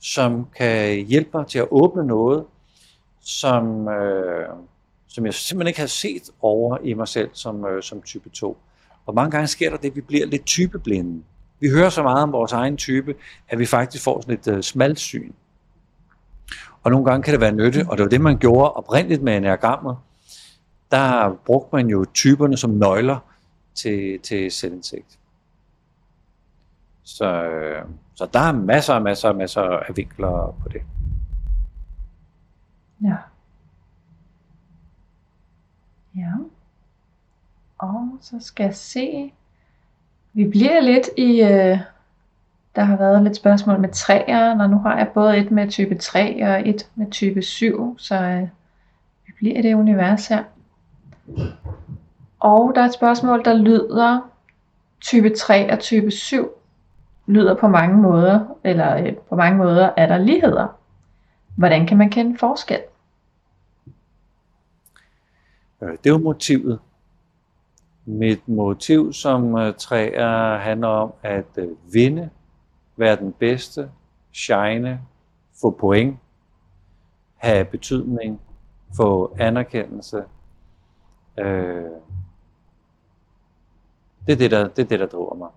som kan hjælpe mig til at åbne noget, som, øh, som jeg simpelthen ikke har set over i mig selv som, øh, som type 2. Og mange gange sker der det, at vi bliver lidt typeblinde. Vi hører så meget om vores egen type, at vi faktisk får sådan et øh, smalt syn. Og nogle gange kan det være nyttigt, og det var det, man gjorde oprindeligt med enagrammet, der brugte man jo typerne som nøgler til, til selvindsigt. Så, øh, så der er masser og masser og masser af vinkler på det. Ja. Ja. Og så skal jeg se. Vi bliver lidt i... Øh, der har været lidt spørgsmål med træer, og nu har jeg både et med type 3 og et med type 7, så øh, vi bliver i det univers her. Og der er et spørgsmål, der lyder, type 3 og type 7 lyder på mange måder, eller øh, på mange måder er der ligheder. Hvordan kan man kende forskel? Øh, det er jo motivet. Mit motiv som øh, træer handler om at øh, vinde, være den bedste, shine, få point, have betydning, få anerkendelse, Øh, det, er det, der, det er det, der driver mig.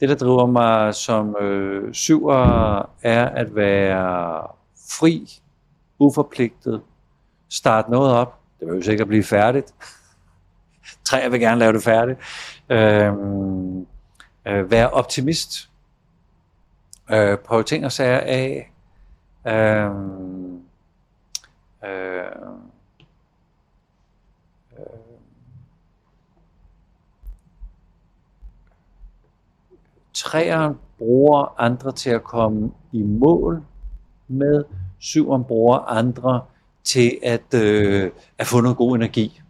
Det, der driver mig som øh, syver, er at være fri, uforpligtet, starte noget op. Det vil jo sikkert blive færdigt. Tre vil gerne lave det færdigt. Øh, øh, være optimist. Øh, prøve ting og sager af. Øhm, øh, øh, træeren bruger andre til at komme i mål med, syveren bruger andre til at, øh, at få noget god energi.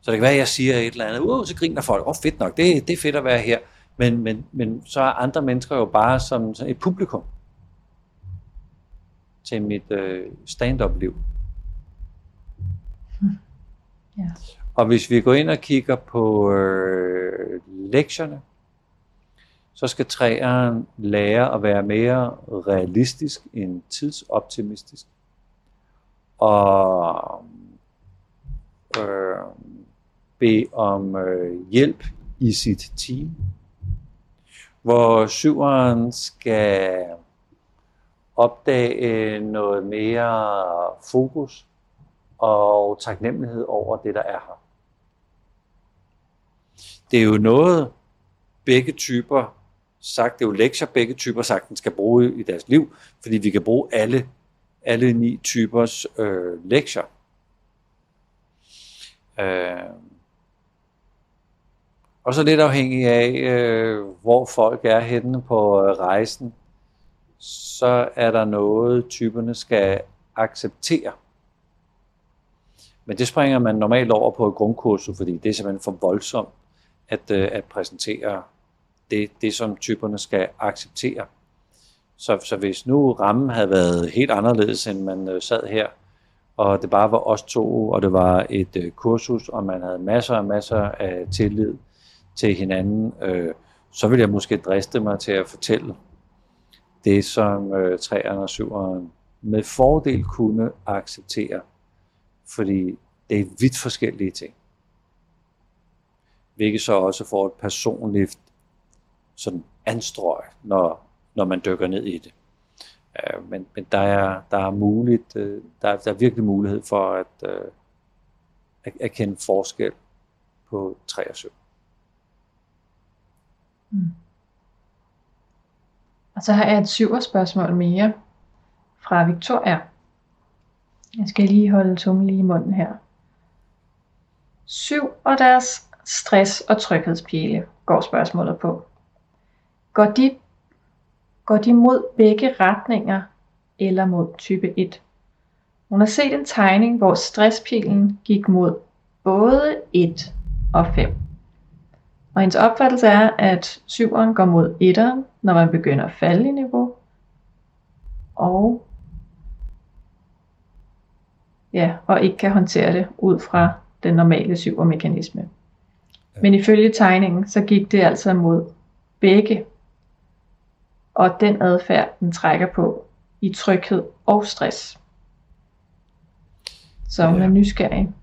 Så det kan være, at jeg siger et eller andet, uh, så griner folk, åh oh, fedt nok, det, det er fedt at være her. Men, men, men så er andre mennesker jo bare som, som et publikum til mit øh, stand-up-liv. Hmm. Ja. Og hvis vi går ind og kigger på øh, lektierne, så skal træeren lære at være mere realistisk end tidsoptimistisk. Og øh, bede om øh, hjælp i sit team. Hvor syveren skal opdage noget mere fokus og taknemmelighed over det, der er her. Det er jo noget, begge typer sagt, det er jo lektier, begge typer sagtens skal bruge i deres liv, fordi vi kan bruge alle, alle ni typers øh, lektier. Øh, og så lidt afhængig af, øh, hvor folk er henne på øh, rejsen, så er der noget, typerne skal acceptere. Men det springer man normalt over på et grundkursus, fordi det er simpelthen for voldsomt at, øh, at præsentere det, det, som typerne skal acceptere. Så, så hvis nu rammen havde været helt anderledes, end man øh, sad her, og det bare var os to, og det var et øh, kursus, og man havde masser og masser af tillid til hinanden, øh, så ville jeg måske driste mig til at fortælle det, som øh, 3'eren og 7'eren med fordel kunne acceptere, fordi det er vidt forskellige ting. Hvilket så også får et personligt sådan anstrøg, når, når man dykker ned i det. Øh, men, men der er, der er muligt, øh, der, er, der er virkelig mulighed for at, øh, at, at kende forskel på 3 og 7. Mm. Og så har jeg et syver spørgsmål mere fra Victoria. Jeg skal lige holde tungen lige i munden her. Syv og deres stress- og tryghedspile går spørgsmålet på. Går de, mod begge retninger eller mod type 1? Hun har set en tegning, hvor stresspilen gik mod både 1 og 5. Og hendes opfattelse er, at syveren går mod etteren, når man begynder at falde i niveau. Og ja, og ikke kan håndtere det ud fra den normale syvermekanisme. Men ifølge tegningen, så gik det altså mod begge. Og den adfærd, den trækker på i tryghed og stress. Så hun ja. er nysgerrig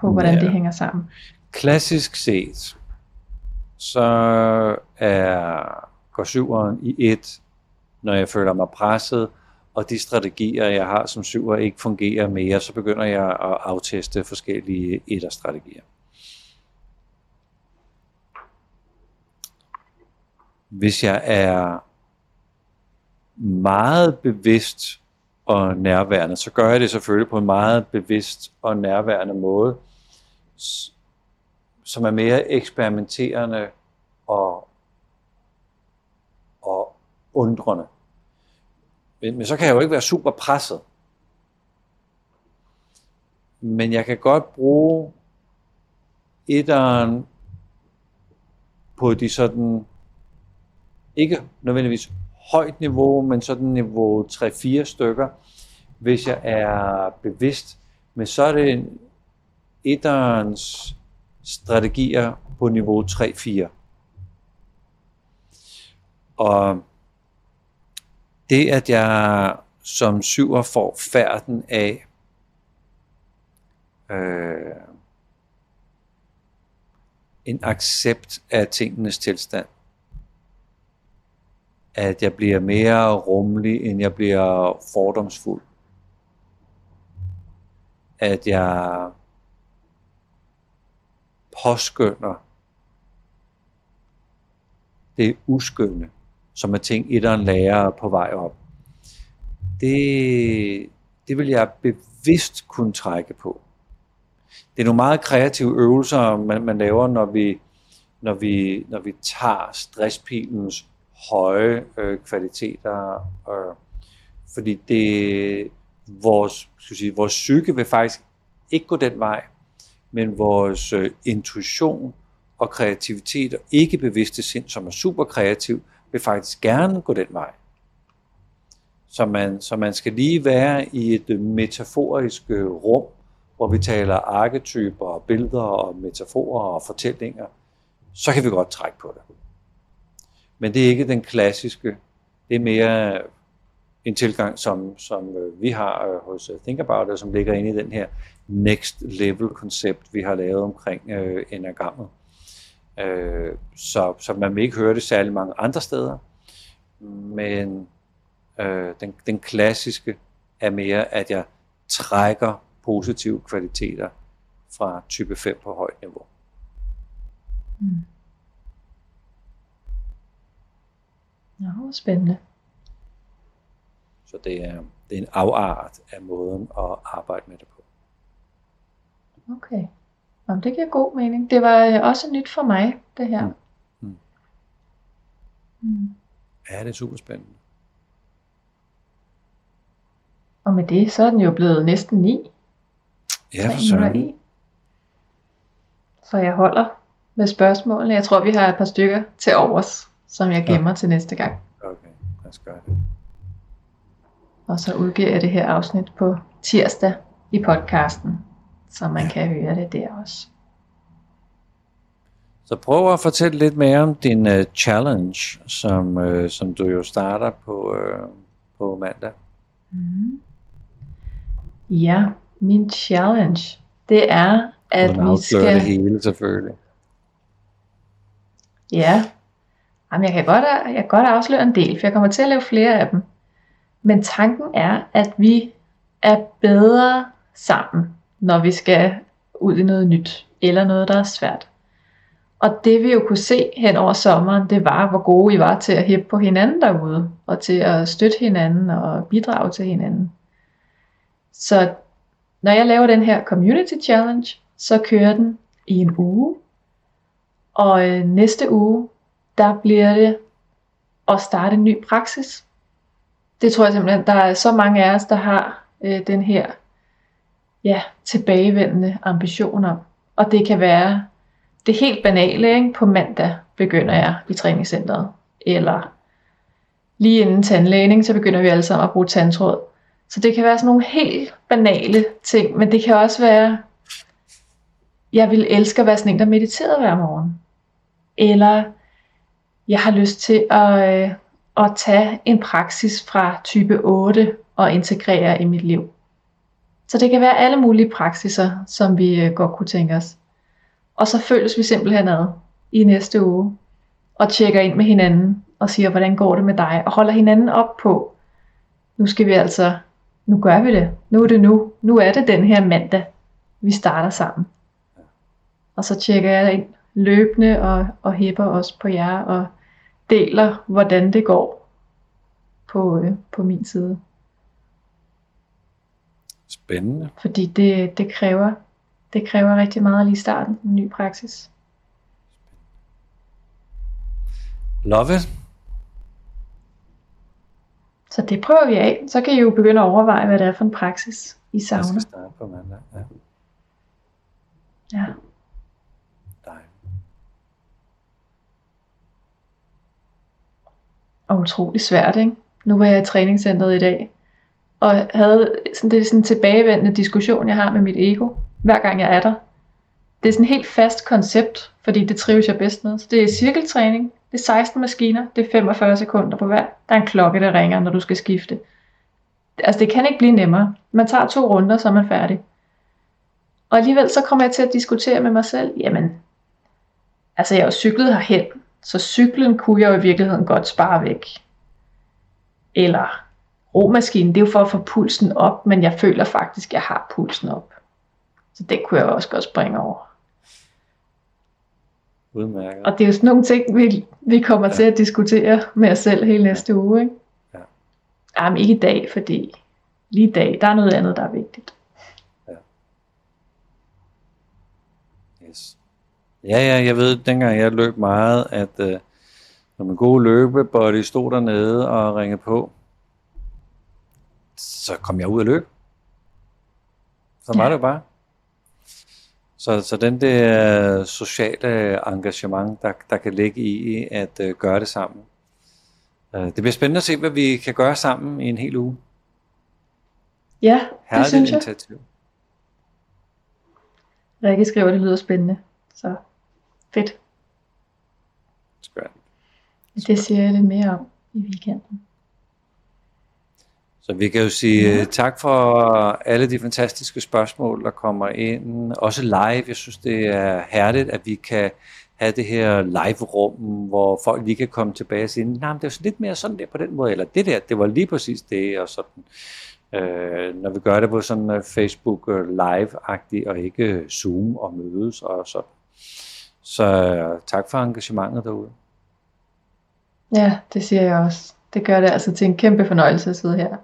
på, hvordan ja. det hænger sammen. Klassisk set, så er, går syveren i et, når jeg føler mig presset, og de strategier, jeg har som syver, ikke fungerer mere, så begynder jeg at afteste forskellige etterstrategier. Hvis jeg er meget bevidst og nærværende, så gør jeg det selvfølgelig på en meget bevidst og nærværende måde, som er mere eksperimenterende og, og undrende. Men, men så kan jeg jo ikke være super presset. Men jeg kan godt bruge etteren på de sådan, ikke nødvendigvis højt niveau, men sådan niveau 3-4 stykker, hvis jeg er bevidst. Men så er det etterens strategier på niveau 3-4. Og det, at jeg som syver får færden af øh, en accept af tingenes tilstand. At jeg bliver mere rummelig, end jeg bliver fordomsfuld. At jeg påskynder det uskønne, som er ting, etteren lærer på vej op. Det, det vil jeg bevidst kunne trække på. Det er nogle meget kreative øvelser, man, man laver, når vi, når vi, når vi tager stresspilens høje øh, kvaliteter, øh, fordi det, vores, skal sige, vores psyke vil faktisk ikke gå den vej, men vores øh, intuition og kreativitet og ikke bevidste sind, som er super kreativ, vil faktisk gerne gå den vej. Så man, så man skal lige være i et øh, metaforisk øh, rum, hvor vi taler arketyper, billeder og metaforer og fortællinger, så kan vi godt trække på det. Men det er ikke den klassiske. Det er mere en tilgang, som, som øh, vi har øh, hos øh, Think About It, som ligger inde i den her next level koncept, vi har lavet omkring øh, enagrammet. Øh, så, så man vil ikke høre det særlig mange andre steder, men øh, den, den klassiske er mere, at jeg trækker positive kvaliteter fra type 5 på højt niveau. Mm. Nå, spændende. Så det er, det er en afart af måden at arbejde med det på. Okay. Jamen, det giver god mening. Det var øh, også nyt for mig, det her. Mm. Mm. Mm. Ja, det er super spændende. Og med det, så er den jo blevet næsten 9. Ja, for søren. Så jeg holder med spørgsmålene. Jeg tror, vi har et par stykker til overs, som jeg gemmer ja. til næste gang. Okay, lad os gøre det. Og så udgiver jeg det her afsnit på tirsdag i podcasten, så man kan høre det der også. Så prøv at fortælle lidt mere om din uh, challenge, som, uh, som du jo starter på, uh, på mandag. Mm. Ja, min challenge, det er, at vi skal... det hele selvfølgelig. Ja, Jamen, jeg, kan godt, jeg kan godt afsløre en del, for jeg kommer til at lave flere af dem. Men tanken er, at vi er bedre sammen, når vi skal ud i noget nyt, eller noget, der er svært. Og det vi jo kunne se hen over sommeren, det var, hvor gode I var til at hæppe på hinanden derude, og til at støtte hinanden og bidrage til hinanden. Så når jeg laver den her Community Challenge, så kører den i en uge. Og øh, næste uge, der bliver det at starte en ny praksis. Det tror jeg simpelthen, der er så mange af os, der har øh, den her ja, tilbagevendende ambition om. Og det kan være det helt banale, ikke? på mandag begynder jeg i træningscenteret. Eller lige inden tandlægning, så begynder vi alle sammen at bruge tandtråd. Så det kan være sådan nogle helt banale ting, men det kan også være, jeg vil elske at være sådan en, der mediterer hver morgen. Eller jeg har lyst til at, øh, at tage en praksis fra type 8 og integrere i mit liv. Så det kan være alle mulige praksiser, som vi øh, godt kunne tænke os. Og så følges vi simpelthen ad i næste uge og tjekker ind med hinanden og siger, hvordan går det med dig, og holder hinanden op på, nu skal vi altså, nu gør vi det, nu er det nu, nu er det den her mandag, vi starter sammen. Og så tjekker jeg ind løbende og, og hæpper også på jer og deler, hvordan det går på, øh, på min side. Spændende. Fordi det, det kræver det kræver rigtig meget lige i starten, en ny praksis. Love it. Så det prøver vi af. Så kan I jo begynde at overveje, hvad det er for en praksis, I savner. Jeg skal starte på mandag, ja. Ja. Dejligt. Og utrolig svært, ikke? Nu var jeg i træningscenteret i dag, og havde sådan, det er sådan en tilbagevendende diskussion, jeg har med mit ego hver gang jeg er der. Det er sådan et helt fast koncept, fordi det trives jeg bedst med. Så det er cirkeltræning, det er 16 maskiner, det er 45 sekunder på hver. Der er en klokke, der ringer, når du skal skifte. Altså det kan ikke blive nemmere. Man tager to runder, så er man færdig. Og alligevel så kommer jeg til at diskutere med mig selv, jamen, altså jeg har jo cyklet herhen, så cyklen kunne jeg jo i virkeligheden godt spare væk. Eller romaskinen, det er jo for at få pulsen op, men jeg føler faktisk, at jeg har pulsen op. Så det kunne jeg også godt springe over. Udmærket. Og det er jo sådan nogle ting, vi, vi kommer ja. til at diskutere med os selv hele næste uge. Ikke? Ja. Jamen ikke i dag, fordi lige i dag, der er noget andet, der er vigtigt. Ja. Ja, jeg ved, dengang jeg løb meget, at øh, når min gode løbebody stod dernede og ringede på, så kom jeg ud og løb. Så var Ja. det jo bare. Så, så den der sociale engagement, der, der kan ligge i at øh, gøre det sammen. Øh, det bliver spændende at se, hvad vi kan gøre sammen i en hel uge. Ja, det Herligt synes jeg. initiativ. Rikke skriver, at det lyder spændende. Så fedt. Skønt. Det siger jeg lidt mere om i weekenden. Så vi kan jo sige Ja. ja. tak for alle de fantastiske spørgsmål, der kommer ind. Også live. Jeg synes, det er herligt, at vi kan have det her live-rum, hvor folk lige kan komme tilbage og sige, nej, men det er lidt mere sådan der på den måde, eller det der, det var lige præcis det, og sådan. Øh, når vi gør det på sådan uh, Facebook uh, live-agtigt, og ikke Zoom og mødes og sådan. Så tak for engagementet derude. Ja, det siger jeg også. Det gør det altså til en kæmpe fornøjelse at sidde her.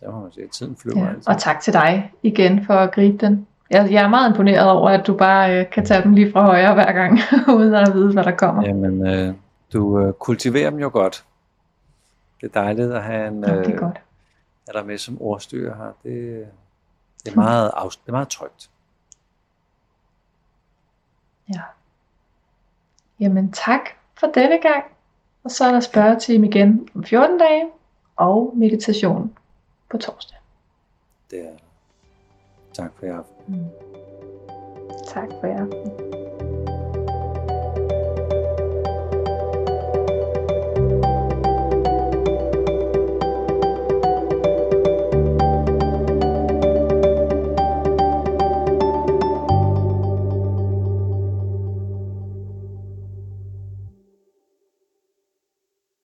Det må man sige, tiden flyver Ja. altid. Og tak til dig igen for at gribe den. Jeg, jeg er meget imponeret over, at du bare øh, kan tage dem lige fra højre hver gang, uden at vide, hvad der kommer. Jamen, øh, du øh, kultiverer dem jo godt. Det er dejligt at have en, Ja, det er øh, godt. er der med som ordstyr her. Det, det, er meget det er meget trygt. Ja. Jamen tak for denne gang. Og så er der spørgetime igen om 14 dage, og meditation på torsdag. Det er, tak for i aften. Tak for jer.